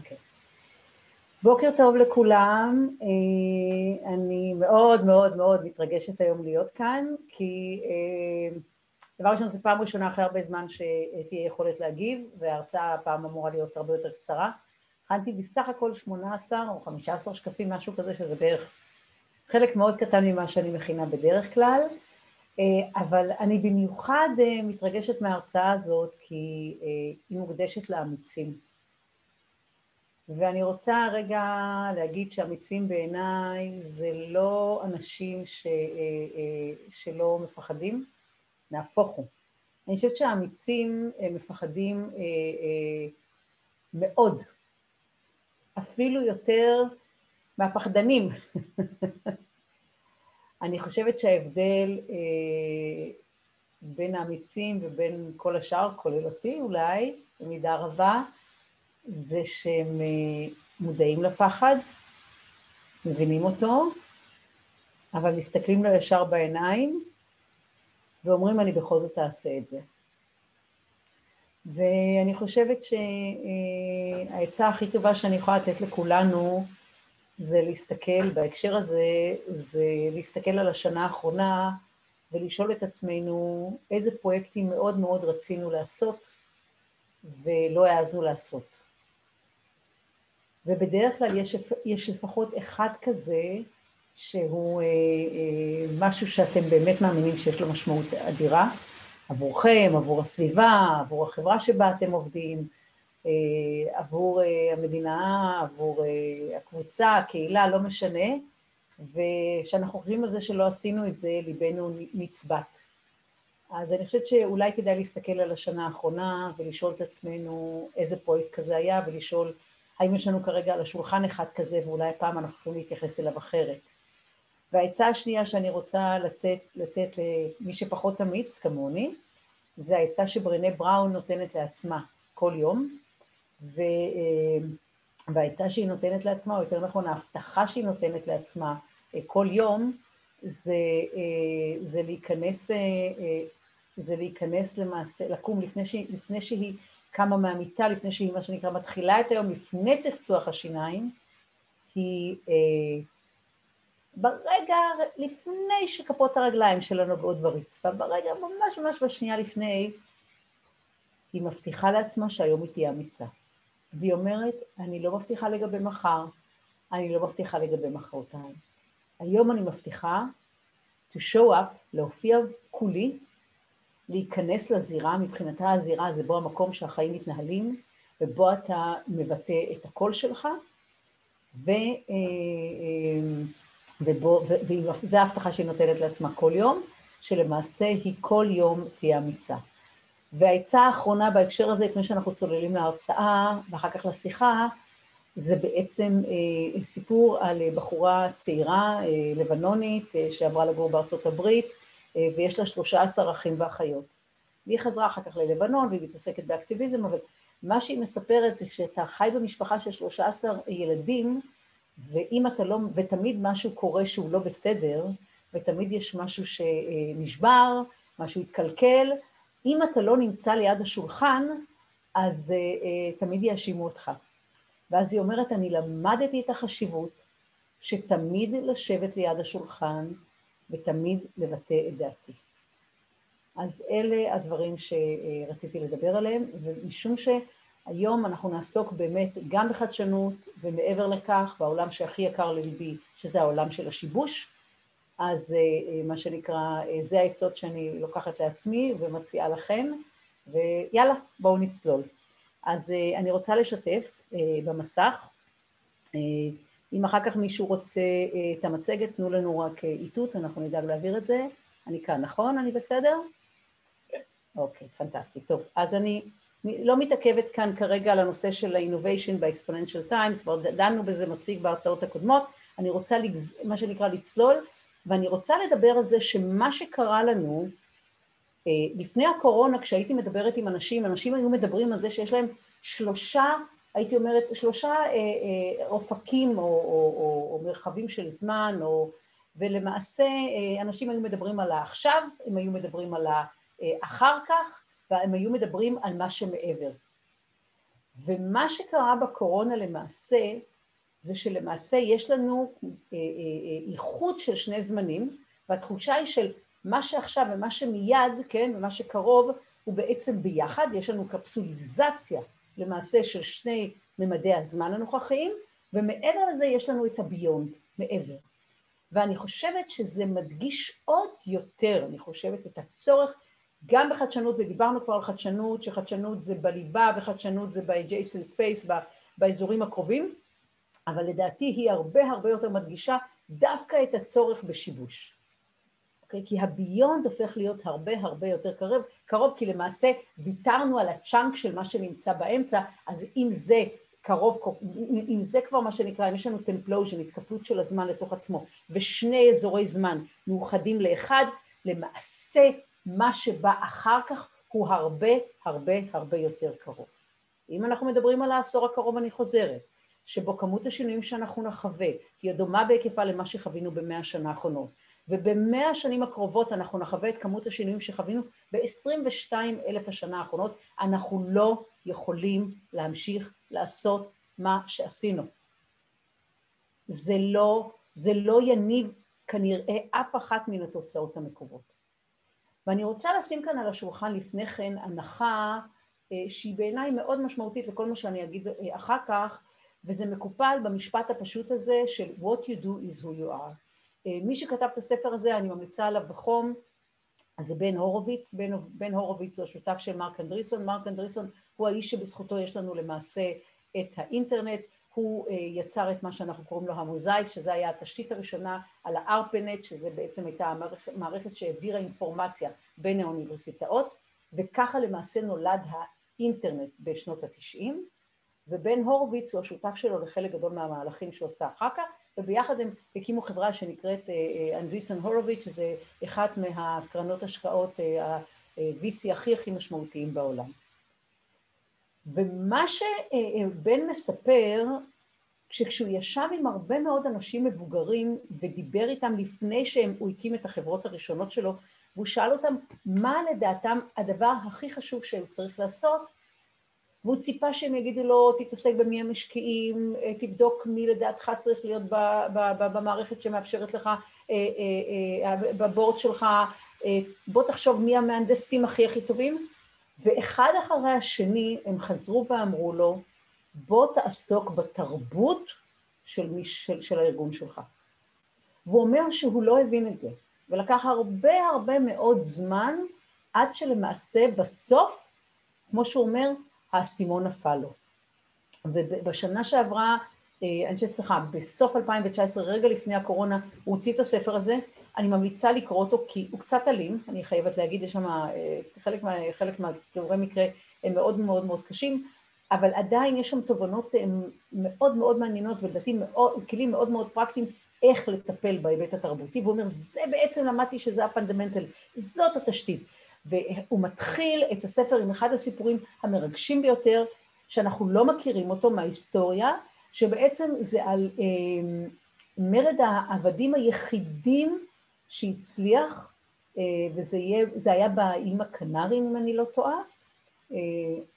אוקיי. בוקר טוב לכולם, אה, אני מאוד מאוד מאוד מתרגשת היום להיות כאן, כי אה, דבר ראשון זו פעם ראשונה אחרי הרבה זמן שתהיה יכולת להגיב, וההרצאה הפעם אמורה להיות הרבה יותר קצרה. הכנתי בסך הכל 18 או 15 שקפים, משהו כזה, שזה בערך חלק מאוד קטן ממה שאני מכינה בדרך כלל, אה, אבל אני במיוחד מתרגשת מההרצאה הזאת, כי היא מוקדשת לאמיצים. ואני רוצה רגע להגיד שאמיצים בעיניי זה לא אנשים ש, אה, אה, שלא מפחדים, נהפוך הוא. אני חושבת שהאמיצים מפחדים אה, מאוד, אפילו יותר מהפחדנים. אני חושבת שההבדל בין האמיצים ובין כל השאר, כולל אותי אולי, במידה רבה, זה שהם אה, מודעים לפחד, מבינים אותו, אבל מסתכלים לו ישר בעיניים ואומרים אני בכל זאת אעשה את זה. ואני חושבת שהעצה הכי טובה שאני יכולה לתת לכולנו זה להסתכל, בהקשר הזה, זה להסתכל על השנה האחרונה ולשאול את עצמנו איזה פרויקטים מאוד מאוד רצינו לעשות ולא העזנו לעשות. ובדרך כלל יש, יש לפחות אחד כזה שהוא אה, אה, משהו שאתם באמת מאמינים שיש לו משמעות אדירה עבורכם, עבור הסביבה, עבור החברה שבה אתם עובדים, אה, עבור אה, המדינה, עבור אה, הקבוצה, הקהילה, לא משנה, וכשאנחנו חושבים על זה שלא עשינו את זה, ליבנו נצבט. אז אני חושבת שאולי כדאי להסתכל על השנה האחרונה ולשאול את עצמנו איזה פרויקט כזה היה ולשאול האם יש לנו כרגע על השולחן אחד כזה ואולי הפעם אנחנו יכולים להתייחס אליו אחרת. והעצה השנייה שאני רוצה לצאת, לתת למי שפחות אמיץ כמוני, זה העצה שברנה בראון נותנת לעצמה כל יום, ו, אה, והעצה שהיא נותנת לעצמה, או יותר נכון ההבטחה שהיא נותנת לעצמה אה, כל יום, זה, אה, זה להיכנס, זה להיכנס למעשה, לקום לפני שהיא, לפני שהיא קמה מהמיטה לפני שהיא מה שנקרא מתחילה את היום לפני צחצוח השיניים, היא אה, ברגע לפני שכפות הרגליים שלה נוגעות ברצפה, ברגע ממש ממש בשנייה לפני, היא מבטיחה לעצמה שהיום היא תהיה אמיצה. והיא אומרת, אני לא מבטיחה לגבי מחר, אני לא מבטיחה לגבי מחרתיים. היום אני מבטיחה to show up, להופיע כולי, להיכנס לזירה, מבחינתה הזירה זה בו המקום שהחיים מתנהלים, ובו אתה מבטא את הקול שלך, ו, אה, אה, ובו, וזו ההבטחה שהיא נותנת לעצמה כל יום, שלמעשה היא כל יום תהיה אמיצה. והעצה האחרונה בהקשר הזה, לפני שאנחנו צוללים להרצאה ואחר כך לשיחה, זה בעצם אה, סיפור על בחורה צעירה, לבנונית, שעברה לגור בארצות הברית, אה, ויש לה 13 אחים ואחיות. והיא חזרה אחר כך ללבנון והיא מתעסקת באקטיביזם, אבל מה שהיא מספרת זה שאתה חי במשפחה של 13 ילדים, ואם אתה לא, ותמיד משהו קורה שהוא לא בסדר, ותמיד יש משהו שנשבר, משהו התקלקל, אם אתה לא נמצא ליד השולחן, אז uh, uh, תמיד יאשימו אותך. ואז היא אומרת, אני למדתי את החשיבות שתמיד לשבת ליד השולחן, ותמיד לבטא את דעתי. אז אלה הדברים שרציתי לדבר עליהם, ומשום שהיום אנחנו נעסוק באמת גם בחדשנות, ומעבר לכך, בעולם שהכי יקר לליבי, שזה העולם של השיבוש, אז אה, מה שנקרא, אה, זה העצות שאני לוקחת לעצמי ומציעה לכם, ויאללה, בואו נצלול. אז אה, אני רוצה לשתף במסך. אם אחר כך מישהו רוצה אה, את המצגת, תנו לנו רק אה, איתות, אנחנו נדאג להעביר את זה. אני כאן, נכון? אני בסדר? אוקיי, פנטסטי. טוב, אז אני לא מתעכבת כאן כרגע על הנושא של ה-innovation ב-exponential times, כבר דנו בזה מספיק בהרצאות הקודמות, אני רוצה, לגז... מה שנקרא, לצלול, ואני רוצה לדבר על זה שמה שקרה לנו, אה, לפני הקורונה, כשהייתי מדברת עם אנשים, אנשים היו מדברים על זה שיש להם שלושה הייתי אומרת, שלושה אה, אה, אופקים או, או, או, או מרחבים של זמן, או, ולמעשה אה, אנשים היו מדברים על העכשיו, הם היו מדברים על האחר כך, והם היו מדברים על מה שמעבר. ומה שקרה בקורונה למעשה, זה שלמעשה יש לנו איחוד של שני זמנים, והתחושה היא של מה שעכשיו ומה שמיד, כן, ומה שקרוב, הוא בעצם ביחד, יש לנו קפסוליזציה למעשה של שני ממדי הזמן הנוכחיים, ומעבר לזה יש לנו את הביונד, מעבר. ואני חושבת שזה מדגיש עוד יותר, אני חושבת, את הצורך גם בחדשנות, ודיברנו כבר על חדשנות, שחדשנות זה בליבה וחדשנות זה ב-adjacent space, באזורים הקרובים, אבל לדעתי היא הרבה הרבה יותר מדגישה דווקא את הצורך בשיבוש. אוקיי? כי הביונד הופך להיות הרבה הרבה יותר קרוב, קרוב כי למעשה ויתרנו על הצ'אנק של מה שנמצא באמצע, אז אם זה קרוב, אם זה כבר מה שנקרא, אם יש לנו טמפלוז'ן, התקפלות של הזמן לתוך עצמו, ושני אזורי זמן מאוחדים לאחד, למעשה מה שבא אחר כך הוא הרבה הרבה הרבה יותר קרוב. אם אנחנו מדברים על העשור הקרוב, אני חוזרת, שבו כמות השינויים שאנחנו נחווה תהיה דומה בהיקפה למה שחווינו במאה השנה האחרונות, ובמאה השנים הקרובות אנחנו נחווה את כמות השינויים שחווינו ב-22 אלף השנה האחרונות, אנחנו לא יכולים להמשיך לעשות מה שעשינו. זה לא, זה לא יניב כנראה אף אחת מן התוצאות המקוות. ואני רוצה לשים כאן על השולחן לפני כן הנחה אה, שהיא בעיניי מאוד משמעותית לכל מה שאני אגיד אה, אחר כך, וזה מקופל במשפט הפשוט הזה של What you do is who you are. אה, מי שכתב את הספר הזה, אני ממליצה עליו בחום, אז זה בן הורוביץ, בן, בן הורוביץ הוא השותף של מרק אנדריסון, מרק אנדריסון הוא האיש שבזכותו יש לנו למעשה את האינטרנט, הוא אה, יצר את מה שאנחנו קוראים לו המוזאיק, שזה היה התשתית הראשונה על הארפנט, שזה בעצם הייתה המערכת שהעבירה אינפורמציה בין האוניברסיטאות, וככה למעשה נולד האינטרנט בשנות התשעים, ובן הורוביץ הוא השותף שלו לחלק גדול מהמהלכים שהוא עשה אחר כך, וביחד הם הקימו חברה שנקראת אה, אה, אנדריסון הורוביץ, שזה אחת מהקרנות השקעות ה-VC הכי הכי משמעותיים בעולם. ומה שבן מספר, שכשהוא ישב עם הרבה מאוד אנשים מבוגרים ודיבר איתם לפני שהוא הקים את החברות הראשונות שלו, והוא שאל אותם מה לדעתם הדבר הכי חשוב שהוא צריך לעשות, והוא ציפה שהם יגידו לו, תתעסק במי המשקיעים, תבדוק מי לדעתך צריך להיות במערכת שמאפשרת לך, אה, אה, אה, בבורד שלך, בוא תחשוב מי המהנדסים הכי הכי טובים, ואחד אחרי השני הם חזרו ואמרו לו, בוא תעסוק בתרבות של, מי, של, של הארגון שלך. והוא אומר שהוא לא הבין את זה, ולקח הרבה הרבה מאוד זמן עד שלמעשה בסוף, כמו שהוא אומר, האסימון נפל לו. ובשנה שעברה, אה, אני חושבת, סליחה, בסוף 2019, רגע לפני הקורונה, הוא הוציא את הספר הזה, אני ממליצה לקרוא אותו כי הוא קצת אלים, אני חייבת להגיד, יש שם אה, חלק, מה, חלק מהתיאורי מקרה הם מאוד מאוד מאוד קשים, אבל עדיין יש שם תובנות אה, מאוד מאוד מעניינות ולדעתי כלים מאוד מאוד פרקטיים איך לטפל בהיבט התרבותי, והוא אומר, זה בעצם למדתי שזה הפונדמנטל, זאת התשתית. והוא מתחיל את הספר עם אחד הסיפורים המרגשים ביותר, שאנחנו לא מכירים אותו מההיסטוריה, שבעצם זה על אה, מרד העבדים היחידים שהצליח, אה, וזה יהיה, היה באיים הקנרים אם אני לא טועה, אה,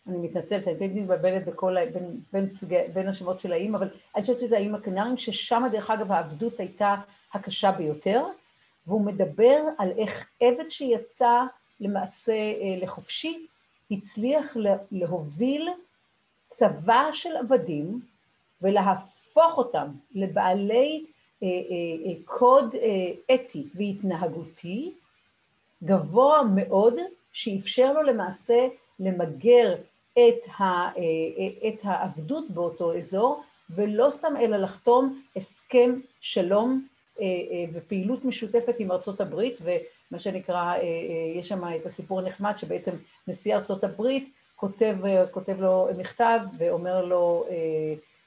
אני מתנצלת, אני תמיד מתבלבלת בכל, בין, בין, בין השמות של האיים, אבל אני חושבת שזה האיים הקנרים, ששם דרך אגב העבדות הייתה הקשה ביותר, והוא מדבר על איך עבד שיצא למעשה אה, לחופשי, הצליח להוביל צבא של עבדים ולהפוך אותם לבעלי אה, אה, קוד אתי והתנהגותי גבוה מאוד, שאפשר לו למעשה למגר את, ה, את העבדות באותו אזור, ולא סתם אלא לחתום הסכם שלום ופעילות משותפת עם ארצות הברית, ומה שנקרא, יש שם את הסיפור הנחמד שבעצם נשיא ארצות הברית כותב, כותב לו מכתב ואומר לו,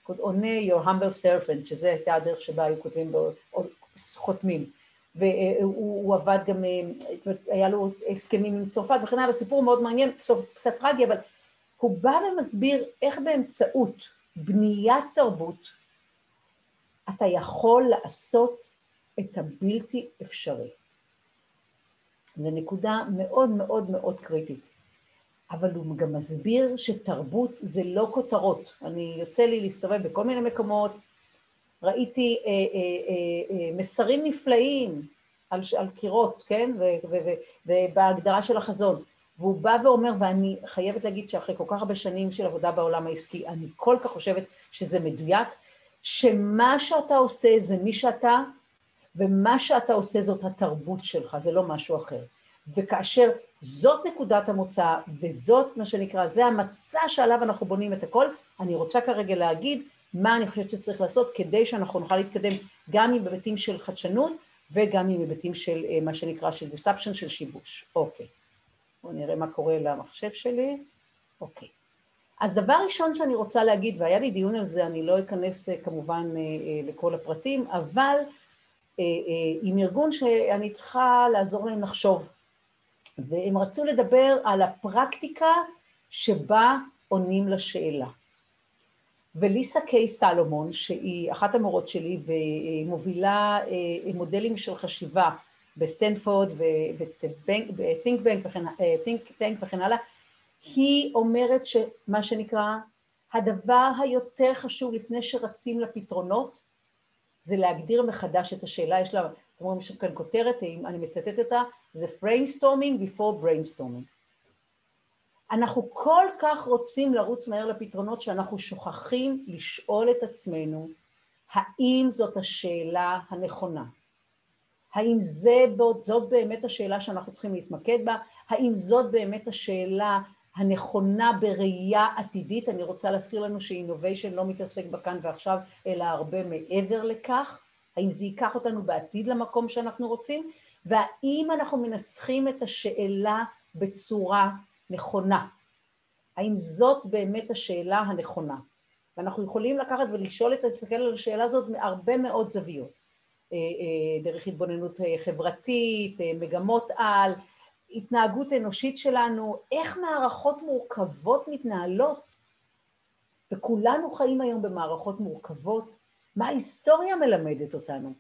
עונה your humble servant, שזו הייתה הדרך שבה היו כותבים, חותמים. והוא עבד גם, היה לו הסכמים עם צרפת וכן הלאה, סיפור מאוד מעניין, סוף קצת טרגי, אבל הוא בא ומסביר איך באמצעות בניית תרבות אתה יכול לעשות את הבלתי אפשרי. זו נקודה מאוד מאוד מאוד קריטית. אבל הוא גם מסביר שתרבות זה לא כותרות. אני יוצא לי להסתובב בכל מיני מקומות, ראיתי אה, אה, אה, אה, מסרים נפלאים על, על קירות, כן? ו, ו, ו, ובהגדרה של החזון. והוא בא ואומר, ואני חייבת להגיד שאחרי כל כך הרבה שנים של עבודה בעולם העסקי, אני כל כך חושבת שזה מדויק, שמה שאתה עושה זה מי שאתה, ומה שאתה עושה זאת התרבות שלך, זה לא משהו אחר. וכאשר זאת נקודת המוצא, וזאת מה שנקרא, זה המצע שעליו אנחנו בונים את הכל, אני רוצה כרגע להגיד מה אני חושבת שצריך לעשות כדי שאנחנו נוכל להתקדם גם עם היבטים של חדשנות וגם עם היבטים של אה, מה שנקרא של disruption, של שיבוש. אוקיי. בואו נראה מה קורה למחשב שלי. אוקיי. אז דבר ראשון שאני רוצה להגיד, והיה לי דיון על זה, אני לא אכנס אה, כמובן אה, לכל הפרטים, אבל עם ארגון שאני צריכה לעזור להם לחשוב. והם רצו לדבר על הפרקטיקה שבה עונים לשאלה. וליסה קיי סלומון, שהיא אחת המורות שלי ומובילה אה, מודלים של חשיבה בסטנפורד ו-think bank וכן, אה, tank וכן הלאה, היא אומרת שמה שנקרא, הדבר היותר חשוב לפני שרצים לפתרונות, זה להגדיר מחדש את השאלה, יש לה, אתם רואים כאן כותרת, אני מצטטת אותה, זה brainstorming before brainstorming. אנחנו כל כך רוצים לרוץ מהר לפתרונות שאנחנו שוכחים לשאול את עצמנו האם זאת השאלה הנכונה? האם זה, זאת באמת השאלה שאנחנו צריכים להתמקד בה? האם זאת באמת השאלה הנכונה בראייה עתידית? אני רוצה להזכיר לנו שאינוביישן לא מתעסק בכאן ועכשיו, אלא הרבה מעבר לכך. האם זה ייקח אותנו בעתיד למקום שאנחנו רוצים? והאם אנחנו מנסחים את השאלה בצורה נכונה. האם זאת באמת השאלה הנכונה? ואנחנו יכולים לקחת ולשאול את, להסתכל על השאלה הזאת מהרבה מאוד זוויות. אה, אה, דרך התבוננות אה, חברתית, מגמות על, התנהגות אנושית שלנו, איך מערכות מורכבות מתנהלות. וכולנו חיים היום במערכות מורכבות, מה ההיסטוריה מלמדת אותנו,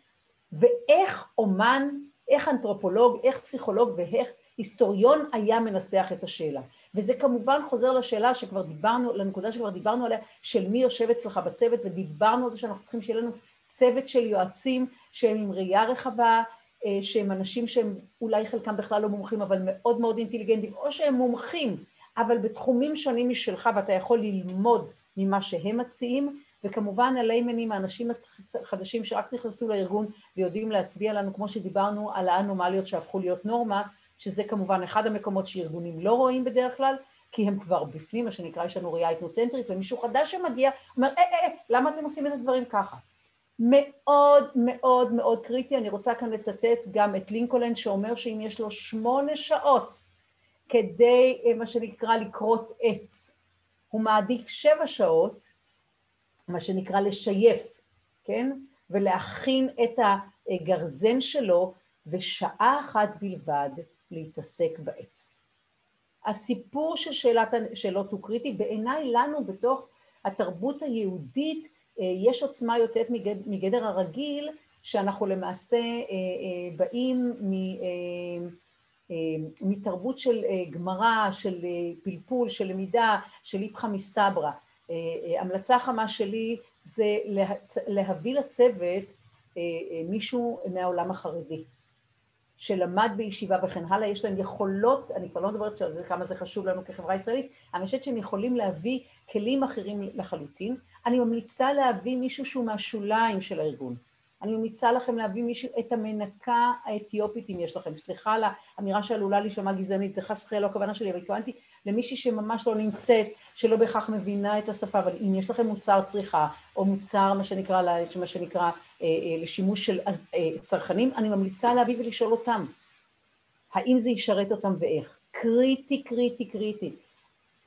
ואיך אומן, איך אנתרופולוג, איך פסיכולוג ואיך היסטוריון היה מנסח את השאלה. וזה כמובן חוזר לשאלה שכבר דיברנו, לנקודה שכבר דיברנו עליה, של מי יושב אצלך בצוות, ודיברנו על זה שאנחנו צריכים שיהיה לנו צוות של יועצים שהם עם ראייה רחבה, שהם אנשים שהם אולי חלקם בכלל לא מומחים, אבל מאוד מאוד אינטליגנטים, או שהם מומחים, אבל בתחומים שונים משלך, ואתה יכול ללמוד ממה שהם מציעים, וכמובן הליימנים, האנשים החדשים שרק נכנסו לארגון ויודעים להצביע לנו, כמו שדיברנו על האנומליות שהפכו להיות נורמה, שזה כמובן אחד המקומות שארגונים לא רואים בדרך כלל, כי הם כבר בפנים, מה שנקרא, יש לנו ראייה אתנוצנטרית, ומישהו חדש שמגיע, אומר, אה, אה, אה, למה אתם עושים את הדברים ככה? מאוד מאוד מאוד קריטי, אני רוצה כאן לצטט גם את לינקולן שאומר שאם יש לו שמונה שעות כדי, אה, מה שנקרא, לכרות עץ, הוא מעדיף שבע שעות, מה שנקרא לשייף, כן? ולהכין את הגרזן שלו, ושעה אחת בלבד להתעסק בעץ. הסיפור של שאלת השאלות הוא קריטי, בעיניי לנו בתוך התרבות היהודית יש עוצמה יותר מגדר הרגיל, שאנחנו למעשה אה, אה, באים מתרבות של גמרא, של פלפול, של למידה, של איפכא מסתברא. המלצה חמה שלי זה להביא לצוות מישהו מהעולם החרדי. שלמד בישיבה וכן הלאה, יש להם יכולות, אני כבר לא מדברת על זה כמה זה חשוב לנו כחברה ישראלית, אני חושבת שהם יכולים להביא כלים אחרים לחלוטין. אני ממליצה להביא מישהו שהוא מהשוליים של הארגון. אני ממליצה לכם להביא מישהו, את המנקה האתיופית אם יש לכם. סליחה על האמירה שעלולה להישמע גזענית, זה חס וחלילה לא הכוונה שלי, אבל התכוונתי למישהי שממש לא נמצאת, שלא בהכרח מבינה את השפה, אבל אם יש לכם מוצר צריכה, או מוצר, מה שנקרא, מה שנקרא אה, אה, לשימוש של אה, צרכנים, אני ממליצה להביא ולשאול אותם, האם זה ישרת אותם ואיך. קריטי, קריטי, קריטי.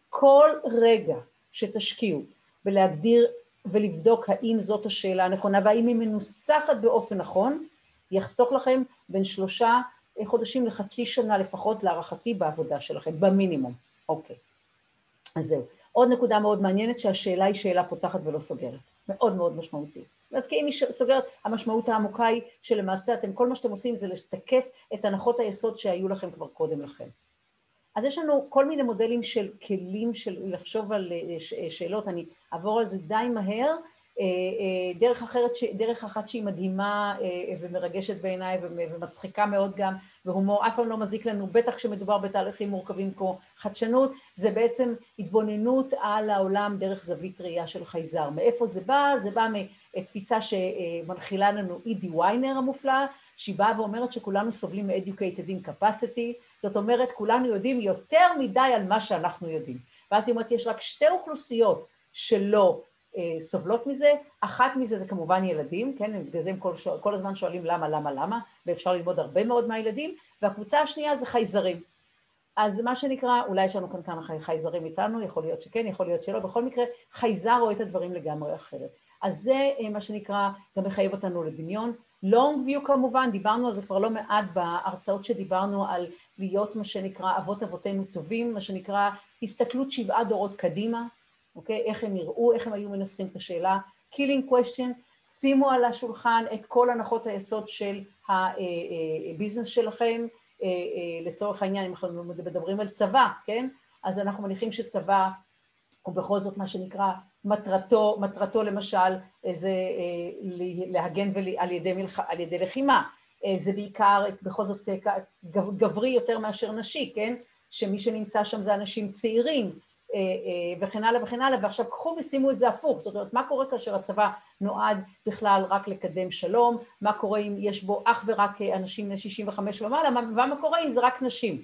כל רגע שתשקיעו בלהגדיר ולבדוק האם זאת השאלה הנכונה והאם היא מנוסחת באופן נכון, יחסוך לכם בין שלושה חודשים לחצי שנה לפחות להערכתי בעבודה שלכם, במינימום. אוקיי. אז זהו. עוד נקודה מאוד מעניינת שהשאלה היא שאלה פותחת ולא סוגרת. מאוד מאוד משמעותית. זאת אומרת, כי אם היא סוגרת, המשמעות העמוקה היא שלמעשה אתם, כל מה שאתם עושים זה לשתקף את הנחות היסוד שהיו לכם כבר קודם לכן. אז יש לנו כל מיני מודלים של כלים של לחשוב על שאלות, אני אעבור על זה די מהר, דרך אחרת, דרך אחת שהיא מדהימה ומרגשת בעיניי ומצחיקה מאוד גם, והומור אף פעם לא מזיק לנו, בטח כשמדובר בתהליכים מורכבים כמו חדשנות, זה בעצם התבוננות על העולם דרך זווית ראייה של חייזר. מאיפה זה בא? זה בא מתפיסה שמנחילה לנו אידי ויינר המופלאה, שהיא באה ואומרת שכולנו סובלים מ-educated in capacity, זאת אומרת, כולנו יודעים יותר מדי על מה שאנחנו יודעים. ואז היא אומרת, יש רק שתי אוכלוסיות שלא סובלות מזה, אחת מזה זה כמובן ילדים, כן, בגלל זה הם כל, כל הזמן שואלים למה, למה, למה, ואפשר ללמוד הרבה מאוד מהילדים, והקבוצה השנייה זה חייזרים. אז מה שנקרא, אולי יש לנו כאן כמה חייזרים איתנו, יכול להיות שכן, יכול להיות שלא, בכל מקרה חייזר רואה את הדברים לגמרי אחרת. אז זה מה שנקרא, גם מחייב אותנו לדמיון. long view כמובן, דיברנו על זה כבר לא מעט בהרצאות שדיברנו על להיות מה שנקרא אבות אבותינו טובים, מה שנקרא הסתכלות שבעה דורות קדימה, אוקיי? איך הם יראו, איך הם היו מנסחים את השאלה. Killing question, שימו על השולחן את כל הנחות היסוד של הביזנס שלכם, לצורך העניין, אם אנחנו מדברים על צבא, כן? אז אנחנו מניחים שצבא הוא בכל זאת מה שנקרא מטרתו, מטרתו למשל זה להגן על ידי, מלח... על ידי לחימה, זה בעיקר בכל זאת גברי יותר מאשר נשי, כן? שמי שנמצא שם זה אנשים צעירים, וכן הלאה וכן הלאה, ועכשיו קחו ושימו את זה הפוך, זאת אומרת, מה קורה כאשר הצבא נועד בכלל רק לקדם שלום, מה קורה אם יש בו אך ורק אנשים בני 65 ומעלה, ומה קורה אם זה רק נשים.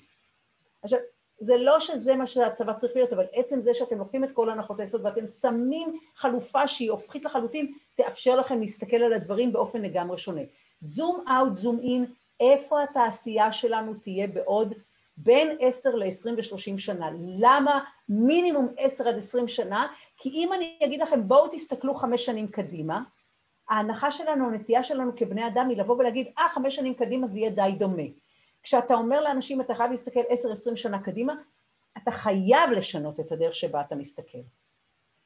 עכשיו, זה לא שזה מה שהצבא צריך להיות, אבל עצם זה שאתם לוקחים את כל הנחות היסוד ואתם שמים חלופה שהיא הופכית לחלוטין, תאפשר לכם להסתכל על הדברים באופן לגמרי שונה. זום אאוט, זום אין, איפה התעשייה שלנו תהיה בעוד בין 10 ל-20 ו-30 שנה. למה מינימום 10 עד 20 שנה? כי אם אני אגיד לכם בואו תסתכלו חמש שנים קדימה, ההנחה שלנו, הנטייה שלנו כבני אדם היא לבוא ולהגיד, אה, חמש שנים קדימה זה יהיה די דומה. כשאתה אומר לאנשים, אתה חייב להסתכל 10-20 שנה קדימה, אתה חייב לשנות את הדרך שבה אתה מסתכל.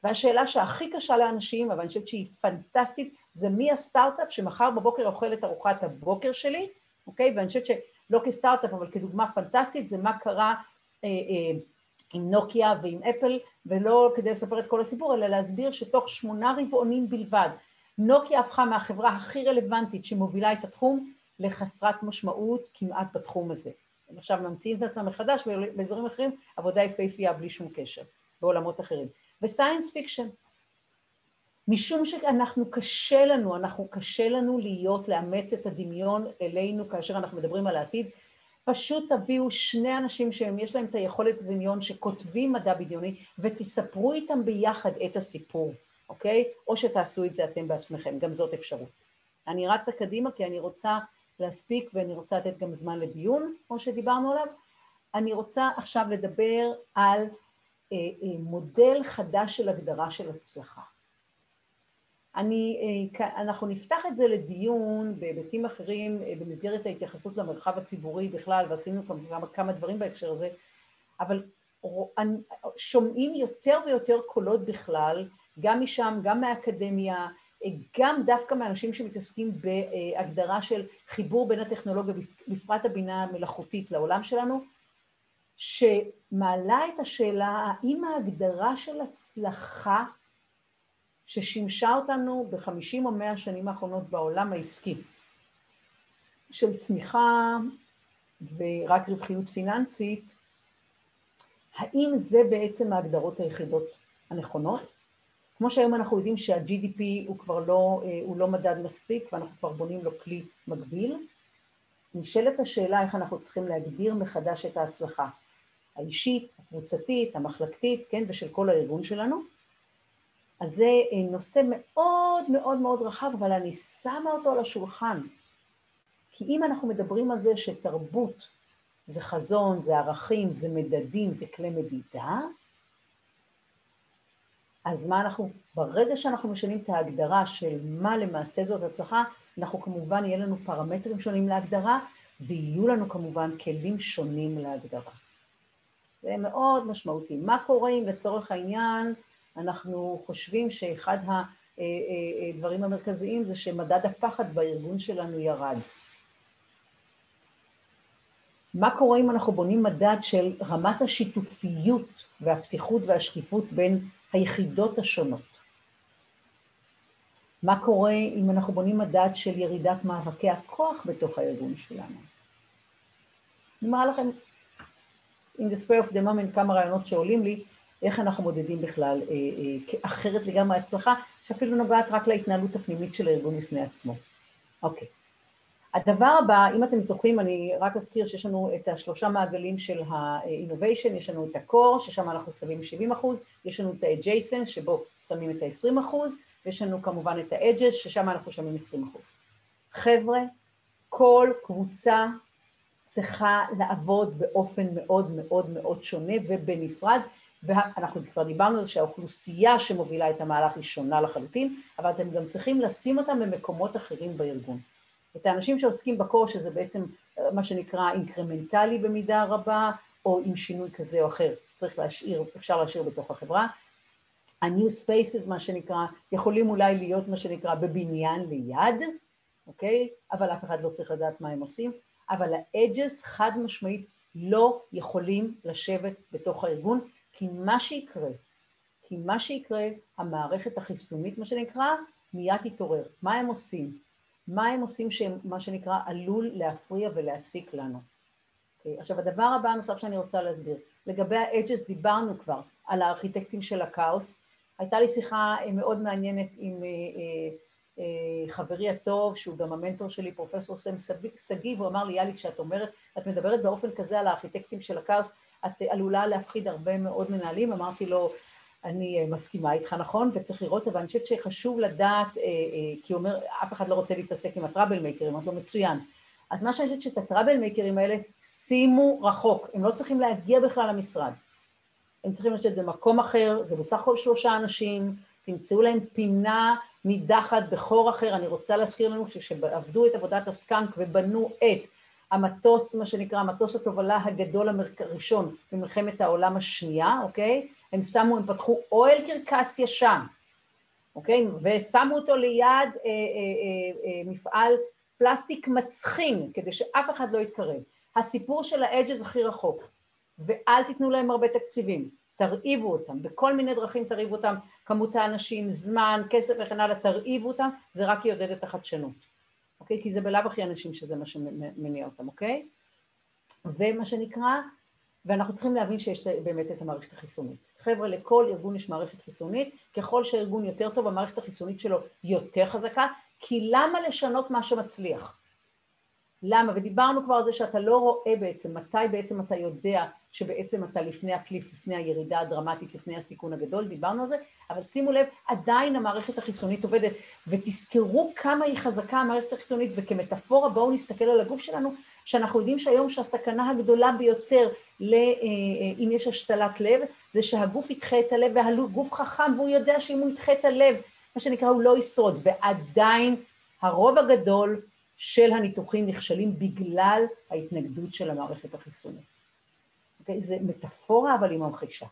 והשאלה שהכי קשה לאנשים, אבל אני חושבת שהיא פנטסטית, זה מי הסטארט-אפ שמחר בבוקר אוכל את ארוחת הבוקר שלי, אוקיי? ואני חושבת שלא כסטארט-אפ, אבל כדוגמה פנטסטית, זה מה קרה אה, אה, עם נוקיה ועם אפל, ולא כדי לספר את כל הסיפור, אלא להסביר שתוך שמונה רבעונים בלבד, נוקיה הפכה מהחברה הכי רלוונטית שמובילה את התחום, לחסרת משמעות כמעט בתחום הזה. הם עכשיו ממציאים את עצמם מחדש באזורים אחרים, עבודה יפהפייה בלי שום קשר, בעולמות אחרים. ו science fiction, משום שאנחנו קשה לנו, אנחנו קשה לנו להיות, לאמץ את הדמיון אלינו כאשר אנחנו מדברים על העתיד, פשוט תביאו שני אנשים שיש להם את היכולת הדמיון שכותבים מדע בדיוני ותספרו איתם ביחד את הסיפור, אוקיי? או שתעשו את זה אתם בעצמכם, גם זאת אפשרות. אני רצה קדימה כי אני רוצה להספיק ואני רוצה לתת גם זמן לדיון, כמו שדיברנו עליו. אני רוצה עכשיו לדבר על אה, אה, מודל חדש של הגדרה של הצלחה. אני, אה, אנחנו נפתח את זה לדיון בהיבטים אחרים אה, במסגרת ההתייחסות למרחב הציבורי בכלל, ועשינו כמה, כמה דברים בהקשר הזה, אבל שומעים יותר ויותר קולות בכלל, גם משם, גם מהאקדמיה, גם דווקא מאנשים שמתעסקים בהגדרה של חיבור בין הטכנולוגיה, בפרט הבינה המלאכותית לעולם שלנו, שמעלה את השאלה האם ההגדרה של הצלחה ששימשה אותנו בחמישים או מאה השנים האחרונות בעולם העסקי, של צמיחה ורק רווחיות פיננסית, האם זה בעצם ההגדרות היחידות הנכונות? כמו שהיום אנחנו יודעים שה-GDP הוא כבר לא, אה, הוא לא מדד מספיק ואנחנו כבר בונים לו כלי מקביל, נשאלת השאלה איך אנחנו צריכים להגדיר מחדש את ההצלחה האישית, הקבוצתית, המחלקתית, כן, ושל כל הארגון שלנו. אז זה אה, נושא מאוד מאוד מאוד רחב, אבל אני שמה אותו על השולחן. כי אם אנחנו מדברים על זה שתרבות זה חזון, זה ערכים, זה מדדים, זה כלי מדידה, אז מה אנחנו, ברגע שאנחנו משנים את ההגדרה של מה למעשה זאת הצלחה, אנחנו כמובן, יהיה לנו פרמטרים שונים להגדרה, ויהיו לנו כמובן כלים שונים להגדרה. זה מאוד משמעותי. מה קורה אם לצורך העניין אנחנו חושבים שאחד הדברים המרכזיים זה שמדד הפחד בארגון שלנו ירד. מה קורה אם אנחנו בונים מדד של רמת השיתופיות והפתיחות והשקיפות בין היחידות השונות? מה קורה אם אנחנו בונים מדד של ירידת מאבקי הכוח בתוך הארגון שלנו? אני מראה לכם, in the spare of the moment, כמה רעיונות שעולים לי, איך אנחנו מודדים בכלל אה, אה, אחרת לגמרי הצלחה, שאפילו נוגעת רק להתנהלות הפנימית של הארגון בפני עצמו. אוקיי. הדבר הבא, אם אתם זוכרים, אני רק אזכיר שיש לנו את השלושה מעגלים של ה-innovation, יש לנו את ה-core, ששם אנחנו שמים 70 אחוז, יש לנו את ה-adjacent, שבו שמים את ה-20 אחוז, ויש לנו כמובן את ה-edges, ששם אנחנו שמים 20 אחוז. חבר'ה, כל קבוצה צריכה לעבוד באופן מאוד מאוד מאוד שונה ובנפרד, ואנחנו כבר דיברנו על זה שהאוכלוסייה שמובילה את המהלך היא שונה לחלוטין, אבל אתם גם צריכים לשים אותם במקומות אחרים בארגון. את האנשים שעוסקים בקור, שזה בעצם מה שנקרא אינקרמנטלי במידה רבה, או עם שינוי כזה או אחר, צריך להשאיר, אפשר להשאיר בתוך החברה. ה-new spaces, מה שנקרא, יכולים אולי להיות מה שנקרא בבניין ליד, אוקיי? אבל אף אחד לא צריך לדעת מה הם עושים, אבל ה-edges חד משמעית לא יכולים לשבת בתוך הארגון, כי מה שיקרה, כי מה שיקרה, המערכת החיסונית, מה שנקרא, מיד תתעורר. מה הם עושים? מה הם עושים שמה שנקרא עלול להפריע ולהפסיק לנו. Okay. אוקיי? עכשיו הדבר הבא הנוסף שאני רוצה להסביר, לגבי ה-edges דיברנו כבר על הארכיטקטים של הכאוס, הייתה לי שיחה אה, מאוד מעניינת עם אה, אה, חברי הטוב, שהוא גם המנטור שלי, פרופסור סם שגיא, והוא אמר לי, יאללה, כשאת אומרת, את מדברת באופן כזה על הארכיטקטים של הכאוס, את עלולה להפחיד הרבה מאוד מנהלים, אמרתי לו, אני אה, מסכימה איתך נכון, וצריך לראות, אבל אני חושבת שחשוב לדעת, אה, אה, כי הוא אומר, אף אחד לא רוצה להתעסק עם הטראבל מייקרים, אמרתי לו, מצוין. אז מה שאני חושבת שאת הטראבל מייקרים האלה, שימו רחוק, הם לא צריכים להגיע בכלל למשרד. הם צריכים לשבת במקום אחר, זה בסך הכל שלושה אנשים, תמצאו להם פינה נידחת בחור אחר. אני רוצה להזכיר לנו שכשעבדו את עבודת הסקאנק ובנו את המטוס, מה שנקרא, מטוס התובלה הגדול הראשון במלחמת העולם השנייה, אוקיי? הם שמו, הם פתחו אוהל קרקס ישן, אוקיי? ושמו אותו ליד אה, אה, אה, אה, מפעל פלסטיק מצחין, כדי שאף אחד לא יתקרב. הסיפור של האדג'ז הכי רחוק, ואל תיתנו להם הרבה תקציבים, תרעיבו אותם, בכל מיני דרכים תרעיבו אותם, כמות האנשים, זמן, כסף וכן הלאה, תרעיבו אותם, זה רק יעודד את החדשנות, אוקיי? כי זה בלאו הכי אנשים שזה מה שמניע אותם, אוקיי? ומה שנקרא, ואנחנו צריכים להבין שיש באמת את המערכת החיסונית. חבר'ה, לכל ארגון יש מערכת חיסונית, ככל שהארגון יותר טוב, המערכת החיסונית שלו יותר חזקה, כי למה לשנות מה שמצליח? למה? ודיברנו כבר על זה שאתה לא רואה בעצם, מתי בעצם אתה יודע שבעצם אתה לפני הקליף, לפני הירידה הדרמטית, לפני הסיכון הגדול, דיברנו על זה, אבל שימו לב, עדיין המערכת החיסונית עובדת, ותזכרו כמה היא חזקה המערכת החיסונית, וכמטאפורה בואו נסתכל על הגוף שלנו, שאנחנו יודעים שהיום שהסכנה הגדולה ביותר, ל, אה, אה, אם יש השתלת לב, זה שהגוף ידחה את הלב, והגוף חכם והוא יודע שאם הוא ידחה את הלב, מה שנקרא, הוא לא ישרוד, ועדיין הרוב הגדול של הניתוחים נכשלים בגלל ההתנגדות של המערכת החיסונית. אוקיי? זה מטאפורה אבל היא ממחישה.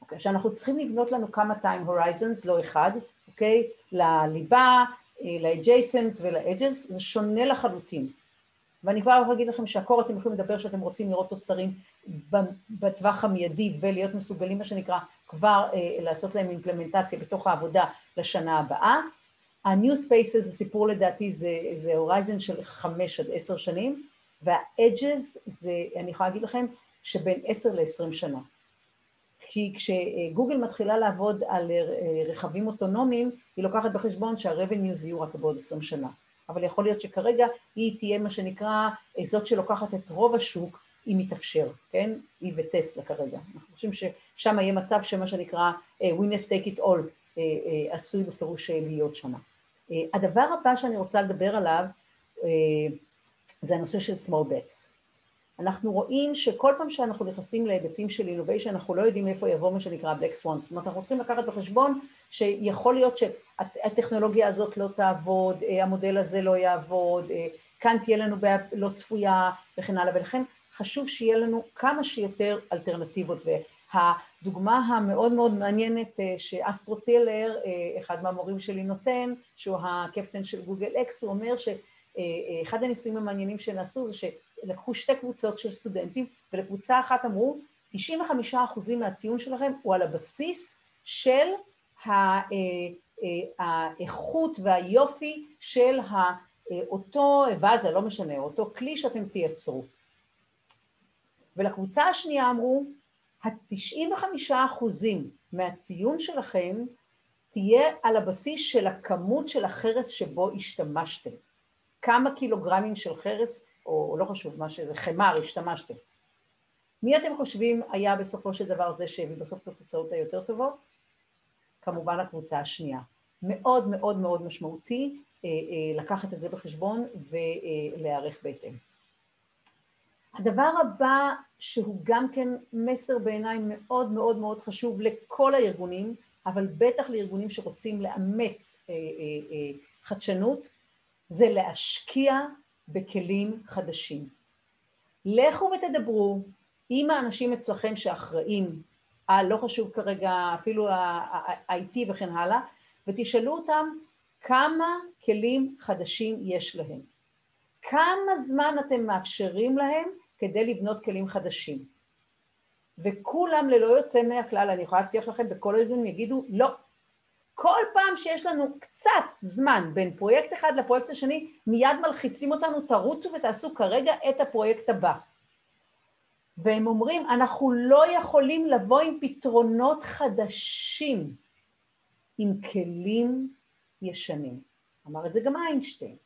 אוקיי? שאנחנו צריכים לבנות לנו כמה time horizons, לא אחד, אוקיי? לליבה, אה, ל-adjacents ול-edges, זה שונה לחלוטין. ואני כבר יכול להגיד לכם שהקור אתם יכולים לדבר שאתם רוצים לראות תוצרים בטווח המיידי ולהיות מסוגלים, מה שנקרא, כבר אה, לעשות להם אימפלמנטציה בתוך העבודה לשנה הבאה. ה-new spaces זה סיפור לדעתי, זה, הורייזן של חמש עד עשר שנים, וה-edges זה, אני יכולה להגיד לכם, שבין עשר לעשרים שנה. כי כשגוגל מתחילה לעבוד על אה, רכבים אוטונומיים, היא לוקחת בחשבון שה-revenues יהיו רק בעוד עשרים שנה. אבל יכול להיות שכרגע היא תהיה מה שנקרא אה, זאת שלוקחת את רוב השוק, אם יתאפשר, כן? היא וטסלה כרגע. אנחנו חושבים ששם יהיה מצב שמה שנקרא uh, winners take it all עשוי בפירוש להיות שמה. Uh, הדבר הבא שאני רוצה לדבר עליו uh, זה הנושא של small bets. אנחנו רואים שכל פעם שאנחנו נכנסים להיבטים של innovation אנחנו לא יודעים איפה יבוא מה שנקרא black swans, זאת אומרת אנחנו צריכים לקחת בחשבון שיכול להיות שהטכנולוגיה הזאת לא תעבוד, אה, המודל הזה לא יעבוד, אה, כאן תהיה לנו בעיה לא צפויה וכן הלאה. ולכן חשוב שיהיה לנו כמה שיותר אלטרנטיבות והדוגמה המאוד מאוד מעניינת אה, שאסטרו טילר, אחד מהמורים שלי נותן, שהוא הקפטן של גוגל אקס, הוא אומר ש... אחד הניסויים המעניינים שנעשו זה לקחו שתי קבוצות של סטודנטים, ולקבוצה אחת אמרו, 95% מהציון שלכם הוא על הבסיס של אה, האיכות והיופי של אותו ואזה, לא משנה, אותו כלי שאתם תייצרו. ולקבוצה השנייה אמרו, ה-95 אחוזים מהציון שלכם תהיה על הבסיס של הכמות של החרס שבו השתמשתם. כמה קילוגרמים של חרס, או לא חשוב מה שזה, חמר השתמשתם. מי אתם חושבים היה בסופו של דבר זה שהביא בסוף את התוצאות היותר טובות? כמובן הקבוצה השנייה. מאוד מאוד מאוד משמעותי אה, אה, לקחת את זה בחשבון ולהיערך בהתאם. הדבר הבא שהוא גם כן מסר בעיניי מאוד מאוד מאוד חשוב לכל הארגונים, אבל בטח לארגונים שרוצים לאמץ אה, חדשנות, זה להשקיע בכלים חדשים. לכו ותדברו עם האנשים אצלכם שאחראים על, לא חשוב כרגע, אפילו ה-IT וכן הלאה, ותשאלו אותם כמה כלים חדשים יש להם. כמה זמן אתם מאפשרים להם כדי לבנות כלים חדשים. וכולם ללא יוצא מהכלל, אני יכולה להבטיח לכם, בכל הארגונים יגידו לא. כל פעם שיש לנו קצת זמן בין פרויקט אחד לפרויקט השני, מיד מלחיצים אותנו, תרוצו ותעשו כרגע את הפרויקט הבא. והם אומרים, אנחנו לא יכולים לבוא עם פתרונות חדשים, עם כלים ישנים. אמר את זה גם איינשטיין.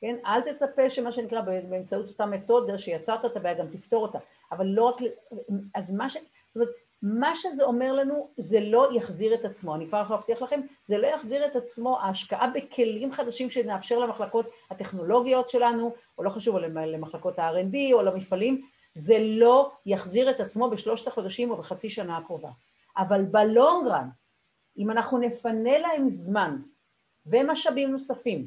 כן? אל תצפה שמה שנקרא באמצעות אותה מתודה שיצרת את הבעיה גם תפתור אותה, אבל לא רק, אז מה ש... זאת אומרת, מה שזה אומר לנו זה לא יחזיר את עצמו, אני כבר יכולה להבטיח לכם, זה לא יחזיר את עצמו, ההשקעה בכלים חדשים שנאפשר למחלקות הטכנולוגיות שלנו, או לא חשוב, למחלקות ה-R&D או למפעלים, זה לא יחזיר את עצמו בשלושת החודשים או בחצי שנה הקרובה. אבל בלונגרן, אם אנחנו נפנה להם זמן ומשאבים נוספים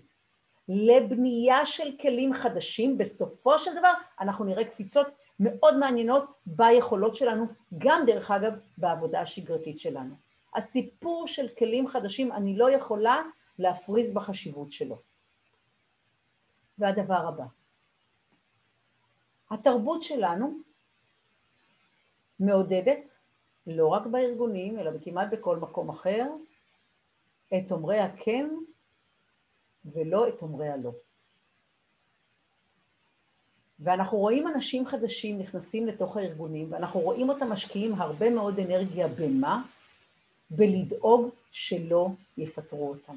לבנייה של כלים חדשים, בסופו של דבר אנחנו נראה קפיצות מאוד מעניינות ביכולות שלנו, גם דרך אגב בעבודה השגרתית שלנו. הסיפור של כלים חדשים, אני לא יכולה להפריז בחשיבות שלו. והדבר הבא, התרבות שלנו מעודדת, לא רק בארגונים, אלא כמעט בכל מקום אחר, את אומרי הכן ולא את אומרי הלא. ואנחנו רואים אנשים חדשים נכנסים לתוך הארגונים, ואנחנו רואים אותם משקיעים הרבה מאוד אנרגיה במה? בלדאוג שלא יפטרו אותם.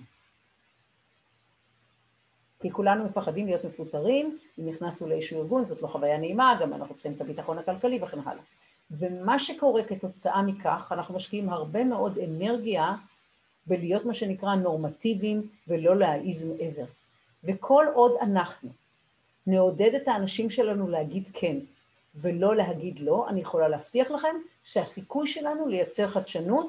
כי כולנו מפחדים להיות מפוטרים, אם נכנסנו לאיזשהו ארגון, זאת לא חוויה נעימה, גם אנחנו צריכים את הביטחון הכלכלי וכן הלאה. ומה שקורה כתוצאה מכך, אנחנו משקיעים הרבה מאוד אנרגיה בלהיות מה שנקרא נורמטיביים ולא להעיז מעבר. וכל עוד אנחנו נעודד את האנשים שלנו להגיד כן ולא להגיד לא, אני יכולה להבטיח לכם שהסיכוי שלנו לייצר חדשנות